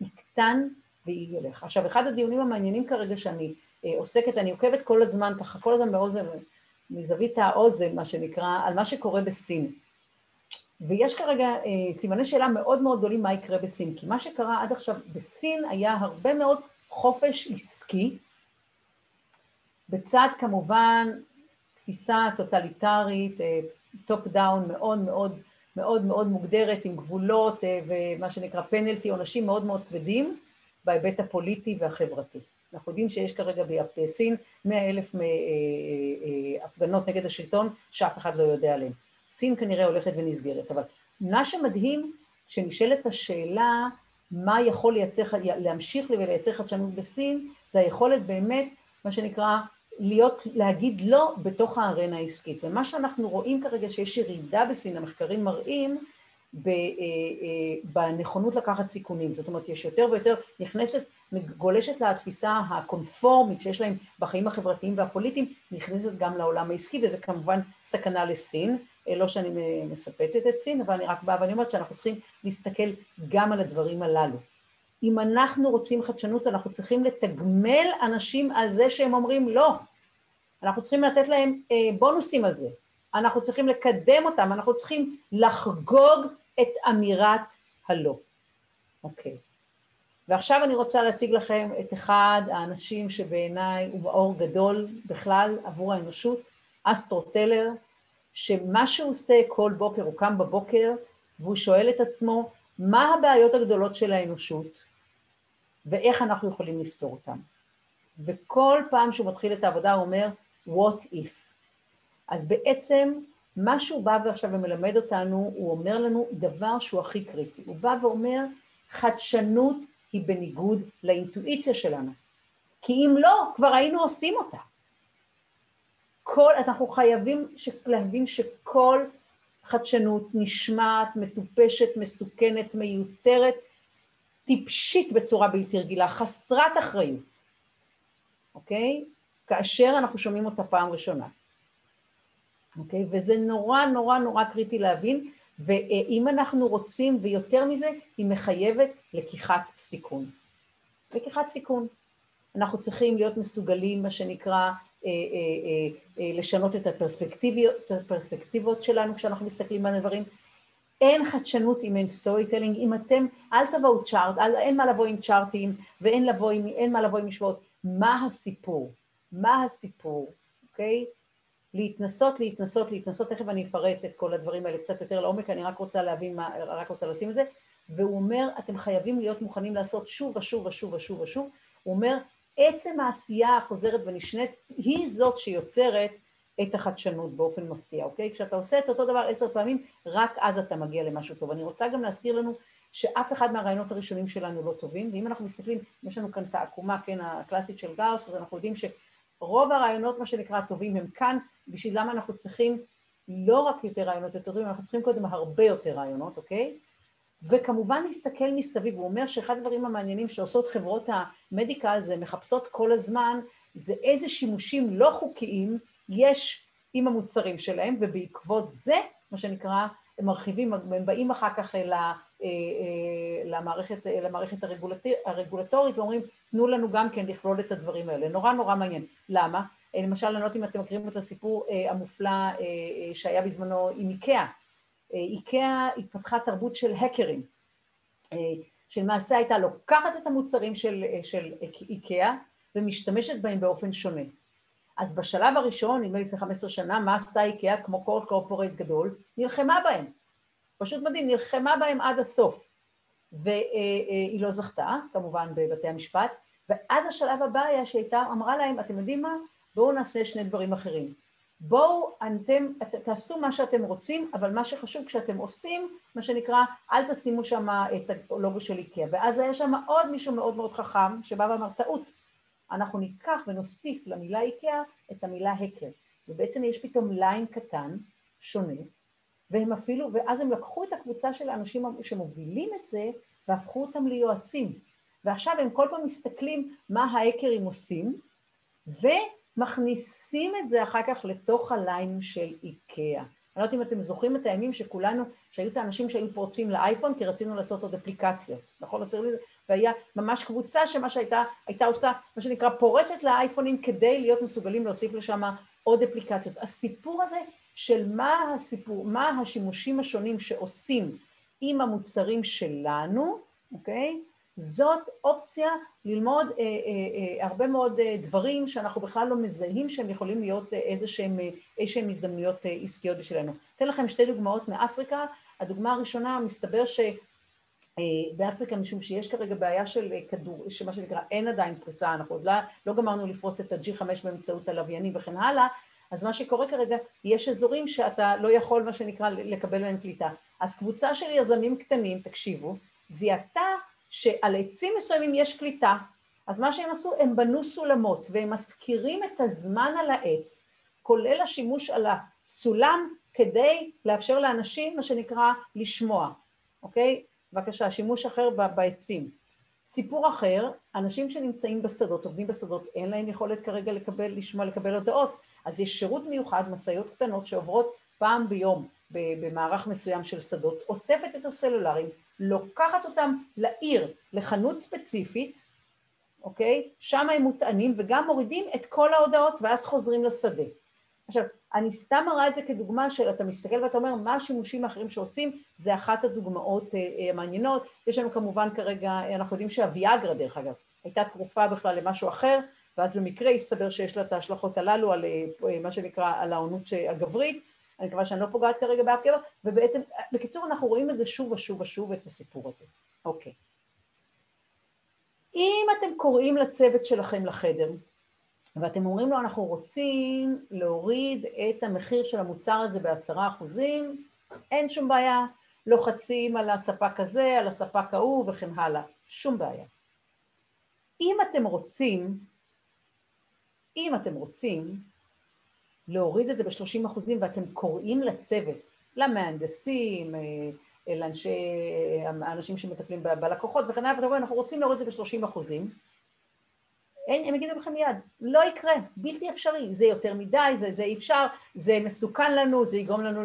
יקטן וילך. עכשיו, אחד הדיונים המעניינים כרגע שאני אה, עוסקת, אני עוקבת כל הזמן, ככה כל הזמן באוזן, מזווית האוזן, מה שנקרא, על מה שקורה בסין. ויש כרגע אה, סימני שאלה מאוד מאוד גדולים מה יקרה בסין, כי מה שקרה עד עכשיו בסין היה הרבה מאוד חופש עסקי, בצד כמובן תפיסה טוטליטרית, top אה, down מאוד מאוד מאוד מאוד מוגדרת עם גבולות אה, ומה שנקרא פנלטי, עונשים מאוד מאוד כבדים בהיבט הפוליטי והחברתי. אנחנו יודעים שיש כרגע בסין מאה אלף אה, הפגנות נגד השלטון שאף אחד לא יודע עליהן. סין כנראה הולכת ונסגרת, אבל מה שמדהים, כשנשאלת השאלה מה יכול לייצר, להמשיך ולייצר חדשנות בסין, זה היכולת באמת, מה שנקרא, להיות, להגיד לא בתוך הארנה העסקית. ומה שאנחנו רואים כרגע שיש ירידה בסין, המחקרים מראים, אה, אה, בנכונות לקחת סיכונים. זאת אומרת, יש יותר ויותר, נכנסת, גולשת לה התפיסה הקונפורמית שיש להם בחיים החברתיים והפוליטיים, נכנסת גם לעולם העסקי, וזה כמובן סכנה לסין. אה, לא שאני מספצת את סין, אבל אני רק באה ואני אומרת שאנחנו צריכים להסתכל גם על הדברים הללו. אם אנחנו רוצים חדשנות, אנחנו צריכים לתגמל אנשים על זה שהם אומרים לא. אנחנו צריכים לתת להם אה, בונוסים על זה. אנחנו צריכים לקדם אותם, אנחנו צריכים לחגוג את אמירת הלא. אוקיי. ועכשיו אני רוצה להציג לכם את אחד האנשים שבעיניי הוא מאור גדול בכלל עבור האנושות, אסטרו טלר, שמה שהוא עושה כל בוקר, הוא קם בבוקר והוא שואל את עצמו, מה הבעיות הגדולות של האנושות ואיך אנחנו יכולים לפתור אותן. וכל פעם שהוא מתחיל את העבודה הוא אומר, what if. אז בעצם מה שהוא בא ועכשיו ומלמד אותנו, הוא אומר לנו דבר שהוא הכי קריטי. הוא בא ואומר, חדשנות היא בניגוד לאינטואיציה שלנו. כי אם לא, כבר היינו עושים אותה. כל, אנחנו חייבים להבין שכל חדשנות נשמעת, מטופשת, מסוכנת, מיותרת, טיפשית בצורה בלתי רגילה, חסרת אחריות, אוקיי? כאשר אנחנו שומעים אותה פעם ראשונה. אוקיי? וזה נורא נורא נורא קריטי להבין, ואם אנחנו רוצים, ויותר מזה, היא מחייבת לקיחת סיכון. לקיחת סיכון. אנחנו צריכים להיות מסוגלים, מה שנקרא, לשנות את הפרספקטיביות, הפרספקטיבות שלנו כשאנחנו מסתכלים על הדברים. אין חדשנות אם אין storytelling, אם אתם, אל תבואו chart, אין מה לבוא עם צ'ארטים ואין לבוא עם, מה לבוא עם משוואות. מה הסיפור? מה הסיפור, אוקיי? להתנסות, להתנסות, להתנסות, תכף אני אפרט את כל הדברים האלה קצת יותר לעומק, אני רק רוצה להבין מה, רק רוצה לשים את זה, והוא אומר, אתם חייבים להיות מוכנים לעשות שוב ושוב ושוב ושוב ושוב, הוא אומר, עצם העשייה החוזרת ונשנית היא זאת שיוצרת את החדשנות באופן מפתיע, אוקיי? כשאתה עושה את אותו דבר עשר פעמים, רק אז אתה מגיע למשהו טוב. אני רוצה גם להזכיר לנו שאף אחד מהרעיונות הראשונים שלנו לא טובים, ואם אנחנו מסתכלים, יש לנו כאן את העקומה, כן, הקלאסית של גאוס, אז אנחנו יודעים שרוב הרעיונות, מה שנקרא, הטובים הם כאן, בשביל למה אנחנו צריכים לא רק יותר רעיונות יותר טובים, אנחנו צריכים קודם הרבה יותר רעיונות, אוקיי? וכמובן להסתכל מסביב, הוא אומר שאחד הדברים המעניינים שעושות חברות המדיקל זה מחפשות כל הזמן, זה איזה שימושים לא חוקיים יש עם המוצרים שלהם, ובעקבות זה, מה שנקרא, הם מרחיבים, הם באים אחר כך אל ה, אה, אה, למערכת, למערכת הרגולטורית ואומרים, תנו לנו גם כן לכלול את הדברים האלה. נורא נורא מעניין. למה? אה, למשל, אני לא יודעת אם אתם מכירים את הסיפור המופלא שהיה בזמנו עם איקאה. איקאה התפתחה תרבות של האקרים, שלמעשה הייתה לוקחת את המוצרים של, של איקאה ומשתמשת בהם באופן שונה. אז בשלב הראשון, נדמה לי לפני 15 שנה, מה עשתה איקאה כמו כל קורפורט גדול? נלחמה בהם. פשוט מדהים, נלחמה בהם עד הסוף. והיא לא זכתה, כמובן, בבתי המשפט, ואז השלב הבא היה שהייתה, אמרה להם, אתם יודעים מה? בואו נעשה שני דברים אחרים. בואו, אתם, תעשו מה שאתם רוצים, אבל מה שחשוב כשאתם עושים, מה שנקרא, אל תשימו שם את הלוגו של איקאה. ואז היה שם עוד מישהו מאוד מאוד חכם, שבא ואמר, טעות, אנחנו ניקח ונוסיף למילה איקאה את המילה הקר. ובעצם יש פתאום ליין קטן, שונה, והם אפילו, ואז הם לקחו את הקבוצה של האנשים שמובילים את זה, והפכו אותם ליועצים. ועכשיו הם כל פעם מסתכלים מה האקרים עושים, ומכניסים את זה אחר כך לתוך הליין של איקאה. אני לא יודעת אם אתם זוכרים את הימים שכולנו, שהיו את האנשים שהיו פורצים לאייפון, כי רצינו לעשות עוד אפליקציות, נכון? והיה ממש קבוצה שמה שהייתה, הייתה עושה, מה שנקרא, פורצת לאייפונים כדי להיות מסוגלים להוסיף לשם עוד אפליקציות. הסיפור הזה של מה הסיפור, מה השימושים השונים שעושים עם המוצרים שלנו, אוקיי? זאת אופציה ללמוד אה, אה, אה, הרבה מאוד דברים שאנחנו בכלל לא מזהים שהם יכולים להיות איזה שהם, הזדמנויות עסקיות בשבילנו. אתן לכם שתי דוגמאות מאפריקה. הדוגמה הראשונה, מסתבר שבאפריקה, אה, משום שיש כרגע בעיה של כדור, שמה שנקרא, אין עדיין פריסה, אנחנו עוד לא, לא גמרנו לפרוס את ה-G5 באמצעות הלוויינים וכן הלאה, אז מה שקורה כרגע, יש אזורים שאתה לא יכול, מה שנקרא, לקבל מהם קליטה. אז קבוצה של יזמים קטנים, תקשיבו, זיהתה שעל עצים מסוימים יש קליטה, אז מה שהם עשו, הם בנו סולמות, והם מזכירים את הזמן על העץ, כולל השימוש על הסולם, כדי לאפשר לאנשים, מה שנקרא, לשמוע, אוקיי? בבקשה, שימוש אחר בעצים. סיפור אחר, אנשים שנמצאים בשדות, עובדים בשדות, אין להם יכולת כרגע לקבל, לשמוע, לקבל הודעות, אז יש שירות מיוחד, משאיות קטנות שעוברות פעם ביום במערך מסוים של שדות, אוספת את הסלולרים, לוקחת אותם לעיר, לחנות ספציפית, אוקיי? שם הם מוטענים וגם מורידים את כל ההודעות ואז חוזרים לשדה. עכשיו, אני סתם מראה את זה כדוגמה של, אתה מסתכל ואתה אומר, מה השימושים האחרים שעושים, זה אחת הדוגמאות אה, המעניינות. אה, יש לנו כמובן כרגע, אנחנו יודעים שהוויאגרה, דרך אגב, הייתה תרופה בכלל למשהו אחר, ואז במקרה הסתבר שיש לה את ההשלכות הללו על אה, מה שנקרא, על העונות הגברית, אני מקווה שאני לא פוגעת כרגע באף גבר, ובעצם, בקיצור, אנחנו רואים את זה שוב ושוב ושוב, את הסיפור הזה. אוקיי. אם אתם קוראים לצוות שלכם לחדר, ואתם אומרים לו, אנחנו רוצים להוריד את המחיר של המוצר הזה בעשרה אחוזים, אין שום בעיה, לוחצים על הספק הזה, על הספק ההוא וכן הלאה, שום בעיה. אם אתם רוצים, אם אתם רוצים להוריד את זה ב-30 אחוזים ואתם קוראים לצוות, למהנדסים, אה, לאנשי, האנשים שמטפלים בלקוחות וכן הלאה, ואתם אומרים, אנחנו רוצים להוריד את זה ב-30 אחוזים, הם יגידו לכם מיד, לא יקרה, בלתי אפשרי, זה יותר מדי, זה, זה אי אפשר, זה מסוכן לנו, זה יגרום לנו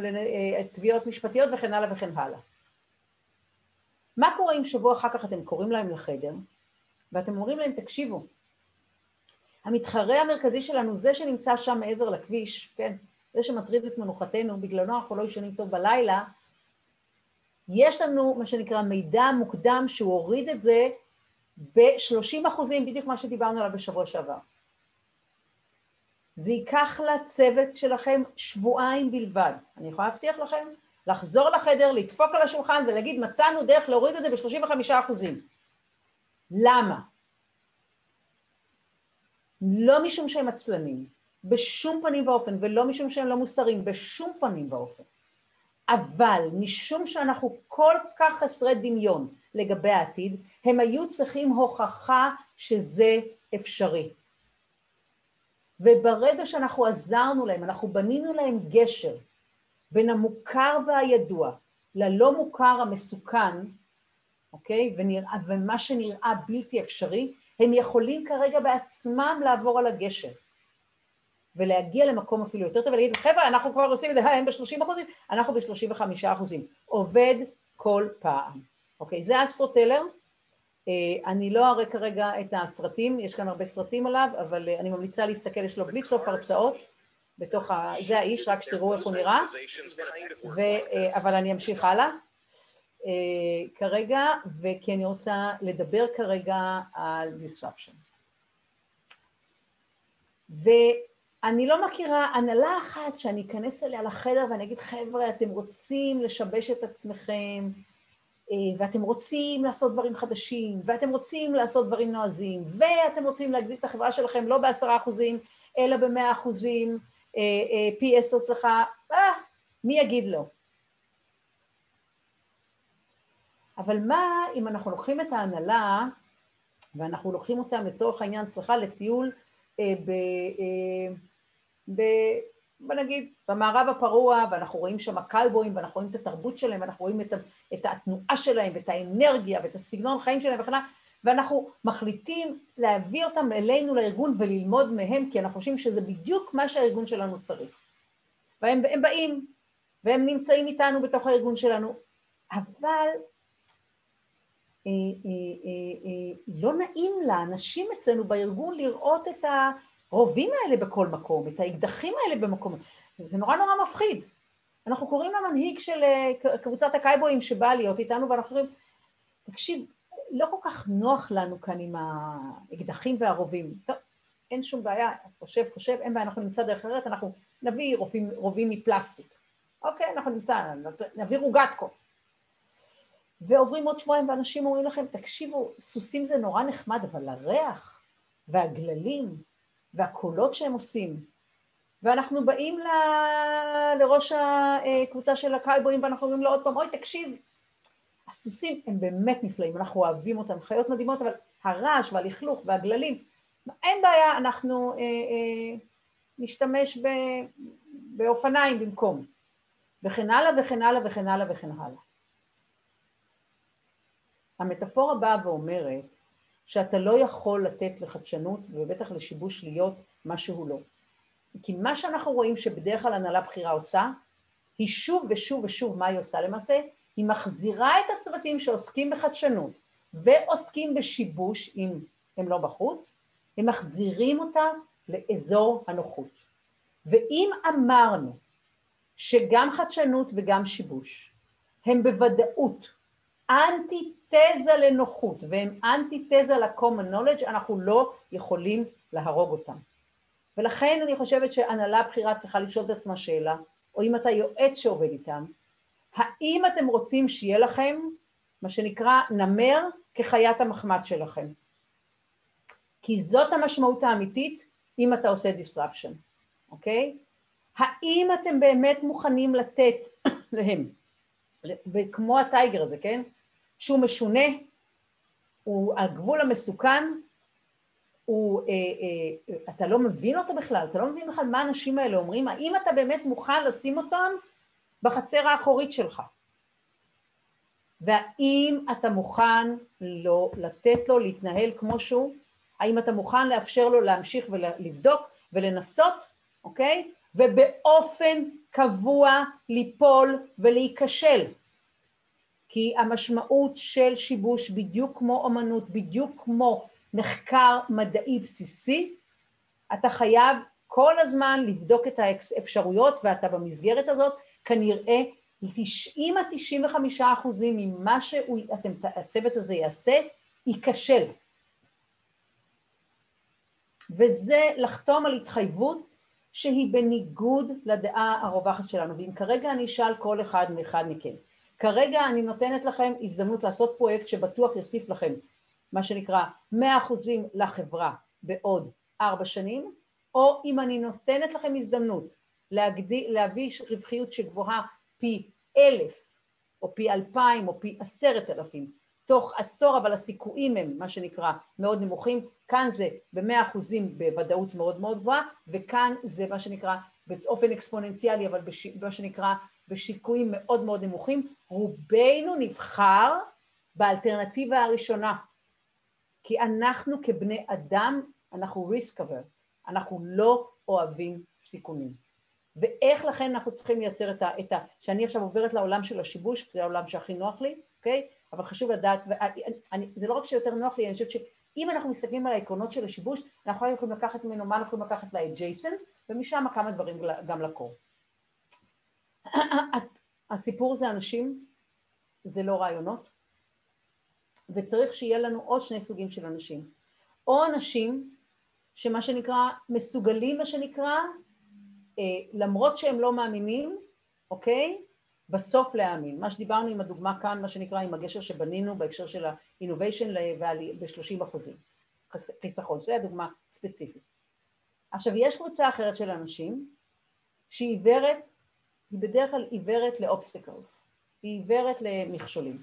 לתביעות משפטיות וכן הלאה וכן הלאה. מה קורה אם שבוע אחר כך אתם קוראים להם לחדר ואתם אומרים להם, תקשיבו, המתחרה המרכזי שלנו, זה שנמצא שם מעבר לכביש, כן, זה שמטריד את מנוחתנו, בגללו אנחנו לא ישנים טוב בלילה, יש לנו מה שנקרא מידע מוקדם שהוא הוריד את זה ב-30 אחוזים, בדיוק מה שדיברנו עליו בשבוע שעבר. זה ייקח לצוות שלכם שבועיים בלבד. אני יכולה להבטיח לכם לחזור לחדר, לדפוק על השולחן ולהגיד מצאנו דרך להוריד את זה ב-35 אחוזים. למה? לא משום שהם עצלנים, בשום פנים ואופן, ולא משום שהם לא מוסריים, בשום פנים ואופן. אבל משום שאנחנו כל כך חסרי דמיון לגבי העתיד, הם היו צריכים הוכחה שזה אפשרי. וברגע שאנחנו עזרנו להם, אנחנו בנינו להם גשר בין המוכר והידוע ללא מוכר המסוכן, אוקיי? ונראה, ומה שנראה בלתי אפשרי, הם יכולים כרגע בעצמם לעבור על הגשר. ולהגיע למקום אפילו יותר טוב ולהגיד, חבר'ה, אנחנו כבר עושים את זה, הם ב-30 אחוזים, אנחנו ב-35 אחוזים. עובד כל פעם. אוקיי, זה אסטרוטלר. אה, אני לא אראה כרגע את הסרטים, יש כאן הרבה סרטים עליו, אבל אה, אני ממליצה להסתכל, יש לו בלי סוף הרצאות. בתוך ה... זה האיש, רק שתראו איך הוא נראה. ו... אה, אבל אני אמשיך הלאה. כרגע, וכי אני רוצה לדבר כרגע על disruption. אני לא מכירה הנהלה אחת שאני אכנס אליה לחדר ואני אגיד, חבר'ה, אתם רוצים לשבש את עצמכם, אה, ואתם רוצים לעשות דברים חדשים, ואתם רוצים לעשות דברים נועזים, ואתם רוצים להגדיל את החברה שלכם לא בעשרה אחוזים, אלא במאה אחוזים, אה, אה, פי עשר, סליחה, אה, מי יגיד לא? אבל מה אם אנחנו לוקחים את ההנהלה, ואנחנו לוקחים אותם לצורך העניין, סליחה, לטיול ב... ב... בוא נגיד, במערב הפרוע, ואנחנו רואים שם קלבויים, ואנחנו רואים את התרבות שלהם, ואנחנו רואים את, את התנועה שלהם, ואת האנרגיה, ואת הסגנון חיים שלהם וכן הלאה, ואנחנו מחליטים להביא אותם אלינו לארגון וללמוד מהם, כי אנחנו חושבים שזה בדיוק מה שהארגון שלנו צריך. והם באים, והם נמצאים איתנו בתוך הארגון שלנו, אבל אה, אה, אה, אה, לא נעים לאנשים אצלנו בארגון לראות את. הרובים האלה בכל מקום, את האקדחים האלה במקום, זה, זה נורא נורא מפחיד. אנחנו קוראים למנהיג של אה, קבוצת הקייבויים שבא להיות איתנו, ואנחנו אומרים, תקשיב, לא כל כך נוח לנו כאן עם האקדחים והרובים. טוב, אין שום בעיה, חושב, חושב, אין בעיה, אנחנו נמצא דרך אחרת, אנחנו נביא רובים, רובים מפלסטיק. אוקיי, אנחנו נמצא, נביא רוגטקו. ועוברים עוד שבועיים ואנשים אומרים לכם, תקשיבו, סוסים זה נורא נחמד, אבל הריח והגללים והקולות שהם עושים. ואנחנו באים ל... לראש הקבוצה של הקייבויים ואנחנו אומרים לו עוד פעם, אוי תקשיב, הסוסים הם באמת נפלאים, אנחנו אוהבים אותם, חיות מדהימות, אבל הרעש והלכלוך והגללים, אין בעיה, אנחנו אה, אה, נשתמש ב, באופניים במקום, וכן הלאה וכן הלאה וכן הלאה וכן הלאה. המטאפורה באה ואומרת שאתה לא יכול לתת לחדשנות ובטח לשיבוש להיות מה שהוא לא. כי מה שאנחנו רואים שבדרך כלל הנהלה בכירה עושה, היא שוב ושוב ושוב מה היא עושה למעשה? היא מחזירה את הצוותים שעוסקים בחדשנות ועוסקים בשיבוש, אם הם לא בחוץ, הם מחזירים אותם לאזור הנוחות. ואם אמרנו שגם חדשנות וגם שיבוש הם בוודאות אנטי-תזה לנוחות והם אנטי-תזה ל-common knowledge, אנחנו לא יכולים להרוג אותם. ולכן אני חושבת שהנהלה בכירה צריכה לשאול את עצמה שאלה, או אם אתה יועץ שעובד איתם, האם אתם רוצים שיהיה לכם מה שנקרא נמר כחיית המחמד שלכם? כי זאת המשמעות האמיתית אם אתה עושה disruption, אוקיי? האם אתם באמת מוכנים לתת להם, וכמו הטייגר הזה, כן? שהוא משונה, הוא על גבול המסוכן, הוא, אה, אה, אתה לא מבין אותו בכלל, אתה לא מבין בכלל מה האנשים האלה אומרים, האם אתה באמת מוכן לשים אותם בחצר האחורית שלך? והאם אתה מוכן לא לתת לו להתנהל כמו שהוא? האם אתה מוכן לאפשר לו להמשיך ולבדוק ולנסות, אוקיי? ובאופן קבוע ליפול ולהיכשל. כי המשמעות של שיבוש בדיוק כמו אומנות, בדיוק כמו מחקר מדעי בסיסי, אתה חייב כל הזמן לבדוק את האפשרויות ואתה במסגרת הזאת כנראה 90 עד 95 אחוזים ממה שהצוות הזה יעשה ייכשל. וזה לחתום על התחייבות שהיא בניגוד לדעה הרווחת שלנו. ואם כרגע אני אשאל כל אחד מאחד מכם, כרגע אני נותנת לכם הזדמנות לעשות פרויקט שבטוח יוסיף לכם מה שנקרא 100% לחברה בעוד ארבע שנים, או אם אני נותנת לכם הזדמנות להגדי, להביא רווחיות שגבוהה פי אלף, או פי אלפיים, או פי עשרת אלפים, תוך עשור, אבל הסיכויים הם מה שנקרא מאוד נמוכים, כאן זה במאה אחוזים בוודאות מאוד מאוד גבוהה, וכאן זה מה שנקרא באופן אקספוננציאלי, אבל בש, מה שנקרא בשיקויים מאוד מאוד נמוכים, רובנו נבחר באלטרנטיבה הראשונה, כי אנחנו כבני אדם, אנחנו risk cover, אנחנו לא אוהבים סיכונים. ואיך לכן אנחנו צריכים לייצר את ה... את ה שאני עכשיו עוברת לעולם של השיבוש, זה העולם שהכי נוח לי, אוקיי? אבל חשוב לדעת, ואני, זה לא רק שיותר נוח לי, אני חושבת שאם אנחנו מסתכלים על העקרונות של השיבוש, אנחנו יכולים לקחת ממנו מה אנחנו יכולים לקחת ל-adjacent, ומשם כמה דברים גם לקור. הסיפור זה אנשים, זה לא רעיונות, וצריך שיהיה לנו עוד שני סוגים של אנשים. או אנשים שמה שנקרא, מסוגלים מה שנקרא, אה, למרות שהם לא מאמינים, אוקיי? בסוף להאמין. מה שדיברנו עם הדוגמה כאן, מה שנקרא עם הגשר שבנינו בהקשר של ה-innovation ב-30 אחוזים. חיסכון, זו הדוגמה ספציפית. עכשיו, יש קבוצה אחרת של אנשים שהיא עיוורת, היא בדרך כלל עיוורת ל obstacles, היא עיוורת למכשולים.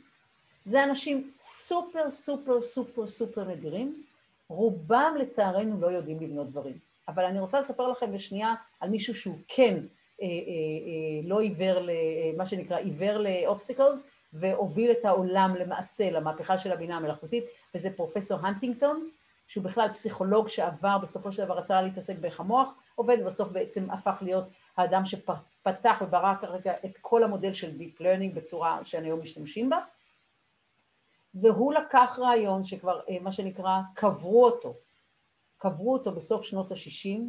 זה אנשים סופר סופר סופר סופר נדירים, רובם לצערנו לא יודעים לבנות דברים. אבל אני רוצה לספר לכם בשנייה על מישהו שהוא כן אה, אה, אה, לא עיוור, מה שנקרא עיוור ל obstacles, והוביל את העולם למעשה למהפכה של הבינה המלאכותית, וזה פרופסור הנטינגטון, שהוא בכלל פסיכולוג שעבר, בסופו של דבר רצה להתעסק באיך המוח עובד, ובסוף בעצם הפך להיות האדם שפתח וברא כרגע את כל המודל של Deep Learning בצורה שהיום משתמשים בה. והוא לקח רעיון שכבר, מה שנקרא, קברו אותו, קברו אותו בסוף שנות ה-60,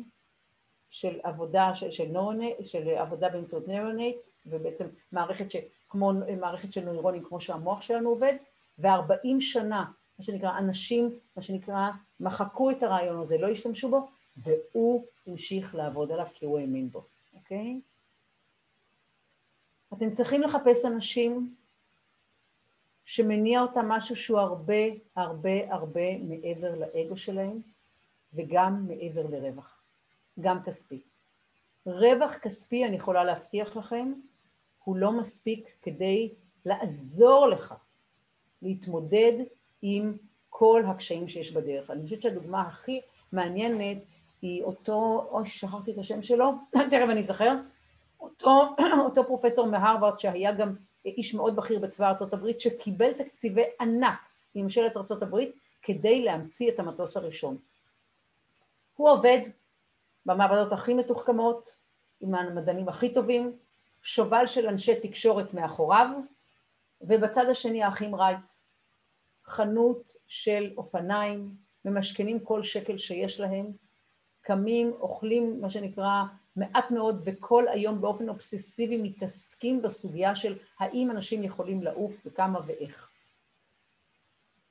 של עבודה של, של, נורונט, של עבודה באמצעות נוירונט, ובעצם מערכת ש, כמו מערכת של נוירונים כמו שהמוח שלנו עובד, וארבעים שנה, מה שנקרא, אנשים, מה שנקרא, מחקו את הרעיון הזה, לא השתמשו בו, והוא המשיך לעבוד עליו כי הוא האמין בו, אוקיי? אתם צריכים לחפש אנשים שמניע אותם משהו שהוא הרבה הרבה הרבה מעבר לאגו שלהם וגם מעבר לרווח. גם כספי. רווח כספי, אני יכולה להבטיח לכם, הוא לא מספיק כדי לעזור לך להתמודד עם כל הקשיים שיש בדרך. אני חושבת שהדוגמה הכי מעניינת היא אותו, אוי, שכחתי את השם שלו, תכף אני אזכר, אותו, אותו פרופסור מהרווארד שהיה גם איש מאוד בכיר בצבא ארה"ב שקיבל תקציבי ענק מממשלת ארה"ב כדי להמציא את המטוס הראשון. הוא עובד במעבדות הכי מתוחכמות, עם המדענים הכי טובים, שובל של אנשי תקשורת מאחוריו, ובצד השני האחים רייט, חנות של אופניים, ממשכנים כל שקל שיש להם, קמים, אוכלים מה שנקרא מעט מאוד וכל היום באופן אובססיבי מתעסקים בסוגיה של האם אנשים יכולים לעוף וכמה ואיך.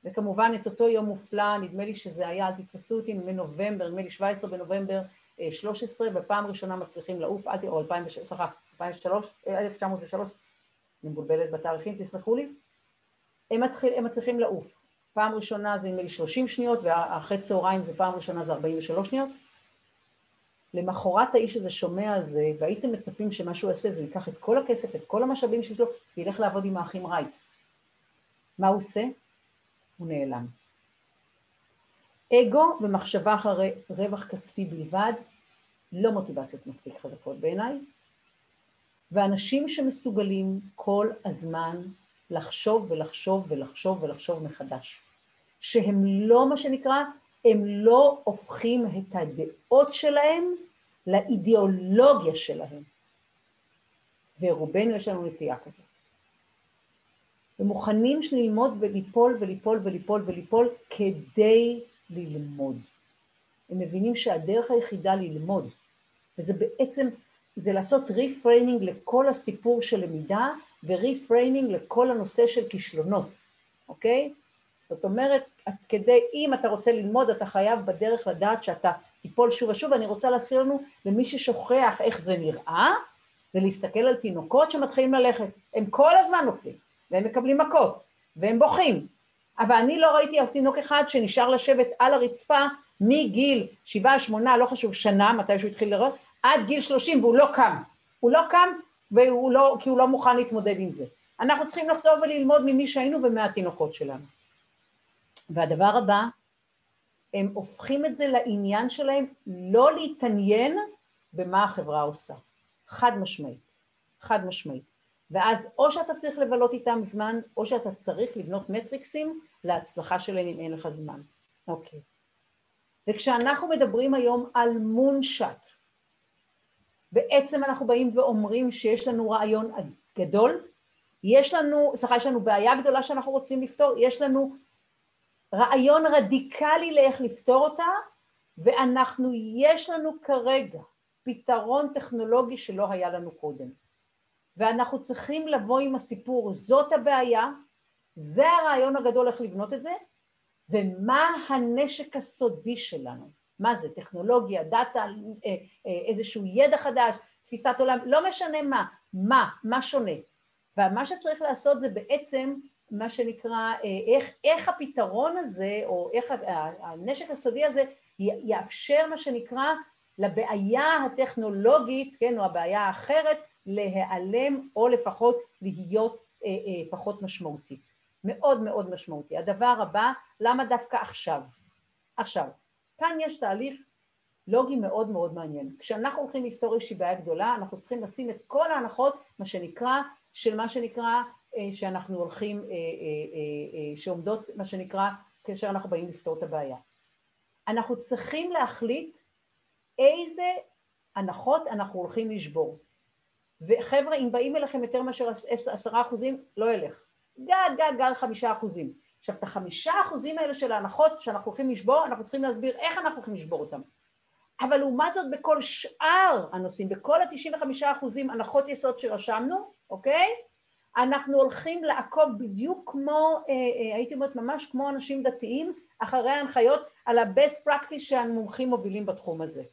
וכמובן את אותו יום מופלא, נדמה לי שזה היה, אל תתפסו אותי, מנובמבר, נדמה לי 17 בנובמבר 13, בפעם ראשונה מצליחים לעוף, אל תראו, 2006, סליחה, 2003, 1903, אני מבולבלת בתאריכים, תסלחו לי, הם, מתחיל, הם מצליחים לעוף. פעם ראשונה זה נדמה לי 30 שניות, ואחרי צהריים זה פעם ראשונה זה 43 שניות. למחרת האיש הזה שומע על זה, והייתם מצפים שמה שהוא יעשה זה ייקח את כל הכסף, את כל המשאבים שיש לו, וילך לעבוד עם האחים רייט. מה הוא עושה? הוא נעלם. אגו ומחשבה אחרי רווח כספי בלבד, לא מוטיבציות מספיק חזקות בעיניי, ואנשים שמסוגלים כל הזמן לחשוב ולחשוב ולחשוב ולחשוב מחדש, שהם לא מה שנקרא, הם לא הופכים את הדעות שלהם לאידיאולוגיה שלהם. ורובנו יש לנו נטייה כזאת. ומוכנים ללמוד וליפול וליפול וליפול וליפול כדי ללמוד. הם מבינים שהדרך היחידה ללמוד, וזה בעצם, זה לעשות reframing לכל הסיפור של למידה ו reframing לכל הנושא של כישלונות, אוקיי? זאת אומרת, את כדי, אם אתה רוצה ללמוד, אתה חייב בדרך לדעת שאתה תיפול שוב ושוב, ואני רוצה להזכיר לנו, למי ששוכח איך זה נראה, ולהסתכל על תינוקות שמתחילים ללכת. הם כל הזמן נופלים, והם מקבלים מכות, והם בוכים. אבל אני לא ראיתי תינוק אחד שנשאר לשבת על הרצפה מגיל שבעה, שמונה, לא חשוב, שנה, מתי שהוא התחיל לראות, עד גיל שלושים, והוא לא קם. הוא לא קם, והוא לא, כי הוא לא מוכן להתמודד עם זה. אנחנו צריכים לחזור וללמוד ממי שהיינו ומהתינוקות שלנו. והדבר הבא, הם הופכים את זה לעניין שלהם לא להתעניין במה החברה עושה. חד משמעית. חד משמעית. ואז או שאתה צריך לבלות איתם זמן, או שאתה צריך לבנות מטריקסים להצלחה שלהם אם אין לך זמן. אוקיי. וכשאנחנו מדברים היום על מונשט, בעצם אנחנו באים ואומרים שיש לנו רעיון גדול, יש לנו, סליחה, יש לנו בעיה גדולה שאנחנו רוצים לפתור, יש לנו רעיון רדיקלי לאיך לפתור אותה, ואנחנו, יש לנו כרגע פתרון טכנולוגי שלא היה לנו קודם. ואנחנו צריכים לבוא עם הסיפור, זאת הבעיה, זה הרעיון הגדול איך לבנות את זה, ומה הנשק הסודי שלנו. מה זה, טכנולוגיה, דאטה, אה, אה, איזשהו ידע חדש, תפיסת עולם, לא משנה מה, מה, מה שונה. ומה שצריך לעשות זה בעצם מה שנקרא, אה, איך, איך הפתרון הזה, או איך הנשק הסודי הזה יאפשר מה שנקרא לבעיה הטכנולוגית, כן, או הבעיה האחרת, להיעלם או לפחות להיות אה, אה, פחות משמעותית. מאוד מאוד משמעותי. הדבר הבא, למה דווקא עכשיו? עכשיו, כאן יש תהליך לוגי מאוד מאוד מעניין. כשאנחנו הולכים לפתור איזושהי בעיה גדולה, אנחנו צריכים לשים את כל ההנחות, מה שנקרא, של מה שנקרא, אה, שאנחנו הולכים, אה, אה, שעומדות, מה שנקרא, כאשר אנחנו באים לפתור את הבעיה. אנחנו צריכים להחליט איזה הנחות אנחנו הולכים לשבור. וחבר'ה, אם באים אליכם יותר מאשר עשרה אחוזים, לא ילך. גג, גג, גג חמישה אחוזים. עכשיו, את החמישה אחוזים האלה של ההנחות שאנחנו הולכים לשבור, אנחנו צריכים להסביר איך אנחנו הולכים לשבור אותם. אבל לעומת זאת, בכל שאר הנושאים, בכל ה-95 אחוזים הנחות יסוד שרשמנו, אוקיי? אנחנו הולכים לעקוב בדיוק כמו, אה, אה, הייתי אומרת ממש כמו אנשים דתיים, אחרי ההנחיות על ה-best practice שהמומחים מובילים בתחום הזה.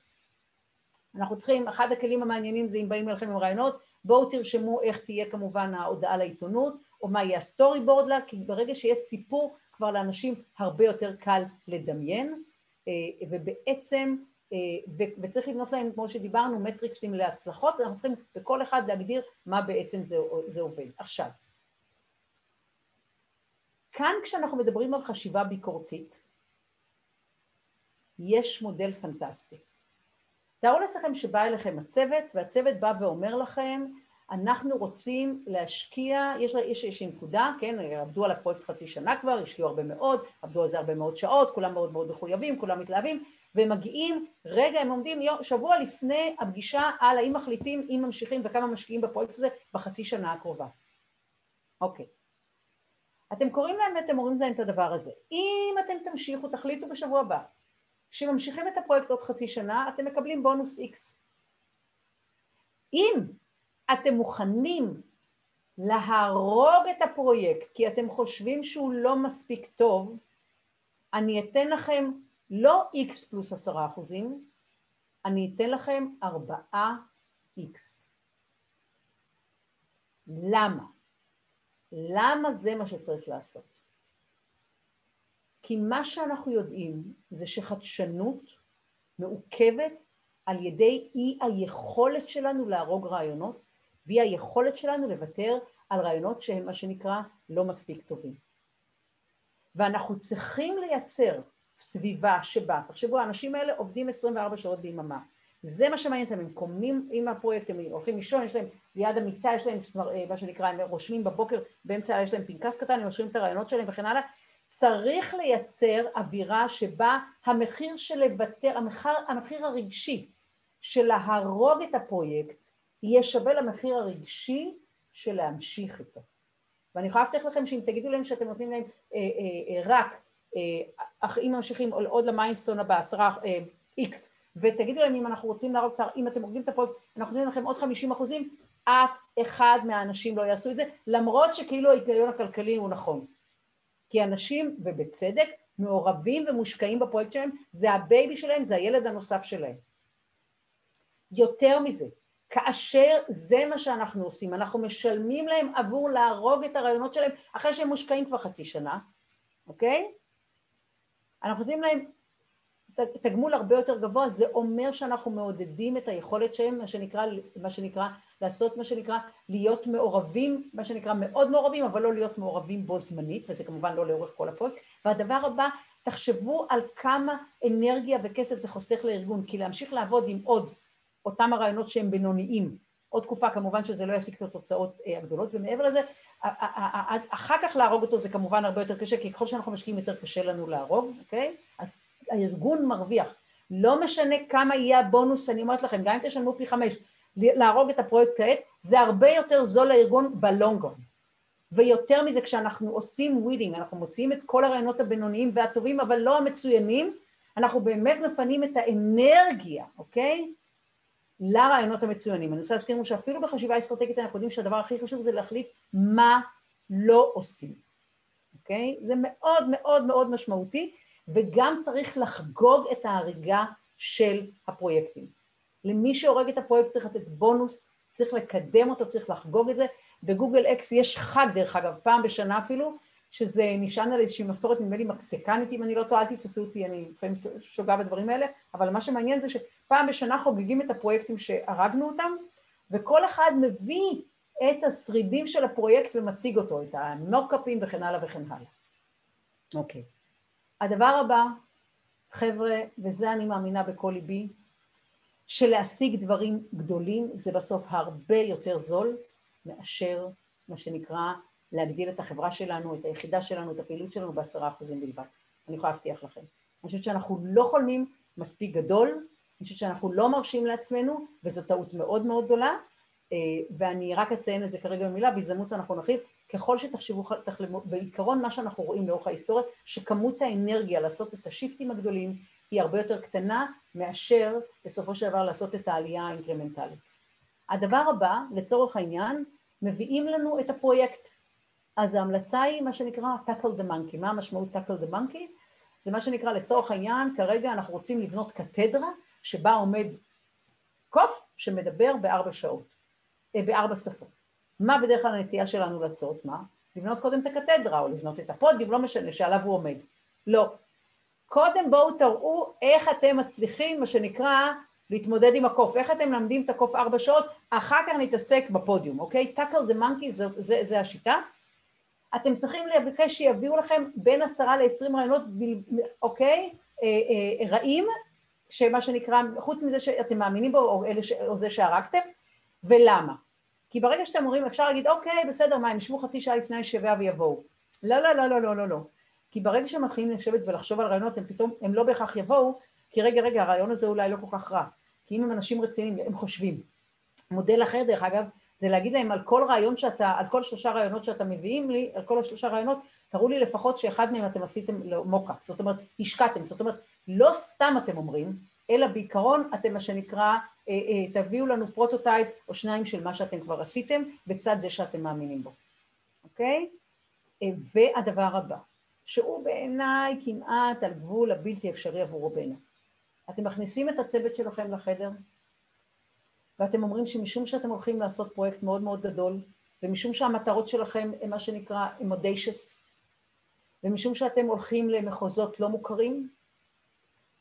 אנחנו צריכים, אחד הכלים המעניינים זה אם באים אליכם עם רעיונות, בואו תרשמו איך תהיה כמובן ההודעה לעיתונות, או מה יהיה ה storyboard שלה, כי ברגע שיש סיפור כבר לאנשים הרבה יותר קל לדמיין, אה, ובעצם, אה, וצריך לבנות להם, כמו שדיברנו, מטריקסים להצלחות, אנחנו צריכים בכל אחד להגדיר מה בעצם זה, זה עובד. עכשיו, כאן כשאנחנו מדברים על חשיבה ביקורתית, יש מודל פנטסטי. תארו לעצמכם שבא אליכם הצוות, והצוות בא ואומר לכם, אנחנו רוצים להשקיע, יש, יש נקודה, כן, עבדו על הפרויקט חצי שנה כבר, השקיעו הרבה מאוד, עבדו על זה הרבה מאוד שעות, כולם מאוד מאוד מחויבים, כולם מתלהבים, והם מגיעים, רגע, הם עומדים שבוע לפני הפגישה על האם מחליטים, אם ממשיכים וכמה משקיעים בפרויקט הזה בחצי שנה הקרובה. אוקיי. אתם קוראים להם ואתם אומרים להם את הדבר הזה. אם אתם תמשיכו, תחליטו בשבוע הבא, שממשיכים את הפרויקט עוד חצי שנה, אתם מקבלים בונוס X. אם אתם מוכנים להרוג את הפרויקט כי אתם חושבים שהוא לא מספיק טוב, אני אתן לכם לא X פלוס עשרה אחוזים, אני אתן לכם ארבעה X. למה? למה זה מה שצריך לעשות? כי מה שאנחנו יודעים זה שחדשנות מעוכבת על ידי אי היכולת שלנו להרוג רעיונות ואי היכולת שלנו לוותר על רעיונות שהם מה שנקרא לא מספיק טובים. ואנחנו צריכים לייצר סביבה שבה, תחשבו האנשים האלה עובדים 24 שעות ביממה, זה מה שמעניין אותם, הם קומים עם הפרויקט, הם הולכים לישון, יש להם ליד המיטה, יש להם אה, מה שנקרא, הם רושמים בבוקר, באמצע יש להם פנקס קטן, הם רושמים את הרעיונות שלהם וכן הלאה, צריך לייצר אווירה שבה המחיר של לוותר, המחיר, המחיר הרגשי של להרוג את הפרויקט יהיה שווה למחיר הרגשי של להמשיך איתו. ואני יכולה להבטיח לכם שאם תגידו להם שאתם נותנים להם אה, אה, אה, רק, אה, אך אם ממשיכים עוד למיינסטון הבא, עשרה איקס, אה, ותגידו להם אם אנחנו רוצים להרוג, אם אתם הורגים את הפרויקט, אנחנו נותנים לכם עוד 50 אחוזים, אף אחד מהאנשים לא יעשו את זה, למרות שכאילו ההיגיון הכלכלי הוא נכון. כי אנשים, ובצדק, מעורבים ומושקעים בפרויקט שלהם, זה הבייבי שלהם, זה הילד הנוסף שלהם. יותר מזה, כאשר זה מה שאנחנו עושים, אנחנו משלמים להם עבור להרוג את הרעיונות שלהם אחרי שהם מושקעים כבר חצי שנה, אוקיי? אנחנו נותנים להם תגמול הרבה יותר גבוה, זה אומר שאנחנו מעודדים את היכולת שלהם, מה שנקרא, מה שנקרא, לעשות מה שנקרא, להיות מעורבים, מה שנקרא מאוד מעורבים, אבל לא להיות מעורבים בו זמנית, וזה כמובן לא לאורך כל הפרויקט. והדבר הבא, תחשבו על כמה אנרגיה וכסף זה חוסך לארגון, כי להמשיך לעבוד עם עוד אותם הרעיונות שהם בינוניים, עוד תקופה כמובן שזה לא ישיג את התוצאות אה, הגדולות, ומעבר לזה, אחר כך להרוג אותו זה כמובן הרבה יותר קשה, כי ככל שאנחנו משקיעים יותר קשה לנו להרוג, אוקיי? אז הארגון מרוויח. לא משנה כמה יהיה הבונוס, אני אומרת לכם, גם אם תשלמו פי חמש, להרוג את הפרויקט כעת, זה הרבה יותר זול לארגון ב long run. ויותר מזה, כשאנחנו עושים weeding, אנחנו מוציאים את כל הרעיונות הבינוניים והטובים, אבל לא המצוינים, אנחנו באמת מפנים את האנרגיה, אוקיי? לרעיונות המצוינים. אני רוצה להזכיר לנו שאפילו בחשיבה אסטרטגית אנחנו יודעים שהדבר הכי חשוב זה להחליט מה לא עושים, אוקיי? זה מאוד מאוד מאוד משמעותי, וגם צריך לחגוג את ההריגה של הפרויקטים. למי שהורג את הפרויקט צריך לתת בונוס, צריך לקדם אותו, צריך לחגוג את זה. בגוגל אקס יש חג, דרך אגב, פעם בשנה אפילו, שזה נשען על איזושהי מסורת, נדמה לי מקסיקנית, אם אני לא טועה, אל תתפסו אותי, אני לפעמים שוגה בדברים האלה, אבל מה שמעניין זה שפעם בשנה חוגגים את הפרויקטים שהרגנו אותם, וכל אחד מביא את השרידים של הפרויקט ומציג אותו, את הנוקאפים וכן הלאה וכן הלאה. אוקיי. הדבר הבא, חבר'ה, וזה אני מאמינה בכל ליבי, שלהשיג דברים גדולים זה בסוף הרבה יותר זול מאשר מה שנקרא להגדיל את החברה שלנו, את היחידה שלנו, את הפעילות שלנו בעשרה אחוזים בלבד. אני יכולה להבטיח לכם. אני חושבת שאנחנו לא חולמים מספיק גדול, אני חושבת שאנחנו לא מרשים לעצמנו, וזו טעות מאוד מאוד גדולה, אה, ואני רק אציין את זה כרגע במילה, בהזדמנות אנחנו נרחיב, ככל שתחשבו, תחלמו, בעיקרון מה שאנחנו רואים לאורך ההיסטוריה, שכמות האנרגיה לעשות את השיפטים הגדולים היא הרבה יותר קטנה מאשר בסופו של דבר לעשות את העלייה האינקרמנטלית. הדבר הבא, לצורך העניין, מביאים לנו את הפרויקט. אז ההמלצה היא מה שנקרא tackle the monkey. מה המשמעות tackle the monkey? זה מה שנקרא לצורך העניין, כרגע אנחנו רוצים לבנות קתדרה שבה עומד קוף שמדבר בארבע שעות, אה, בארבע שפות. מה בדרך כלל הנטייה שלנו לעשות? מה? לבנות קודם את הקתדרה או לבנות את הפודיום, לא משנה, שעליו הוא עומד. לא. קודם בואו תראו איך אתם מצליחים, מה שנקרא, להתמודד עם הקוף. איך אתם מלמדים את הקוף ארבע שעות, אחר כך נתעסק בפודיום, אוקיי? tackle the monkey זה, זה, זה השיטה. אתם צריכים לבקש שיביאו לכם בין עשרה לעשרים רעיונות, אוקיי? אה, אה, רעים, שמה שנקרא, חוץ מזה שאתם מאמינים בו, או, ש, או זה שהרגתם, ולמה? כי ברגע שאתם אומרים, אפשר להגיד, אוקיי, בסדר, מה, הם ישבו חצי שעה לפני הישיבה ויבואו. לא, לא, לא, לא, לא, לא, לא. כי ברגע שהם מתחילים לשבת ולחשוב על רעיונות, הם פתאום, הם לא בהכרח יבואו, כי רגע, רגע, הרעיון הזה אולי לא כל כך רע. כי אם הם אנשים רציניים, הם חושבים. מודל אחר, דרך אגב, זה להגיד להם על כל רעיון שאתה, על כל שלושה רעיונות שאתה מביאים לי, על כל השלושה רעיונות, תראו לי לפחות שאחד מהם אתם עשיתם מוקה, זאת אומרת, השקעתם, זאת אומרת, לא סתם אתם אומרים, אלא בעיקרון אתם מה שנקרא, אה, אה, תביאו לנו prototype או שניים של מה שאתם כבר עשיתם, בצד זה שאתם מאמינים בו, אוקיי? אה, והדבר הבא, שהוא בעיניי כמעט על גבול הבלתי אפשרי עבור רובנו. אתם מכניסים את הצוות שלכם לחדר, ואתם אומרים שמשום שאתם הולכים לעשות פרויקט מאוד מאוד גדול, ומשום שהמטרות שלכם הן מה שנקרא הם אודיישס, ומשום שאתם הולכים למחוזות לא מוכרים,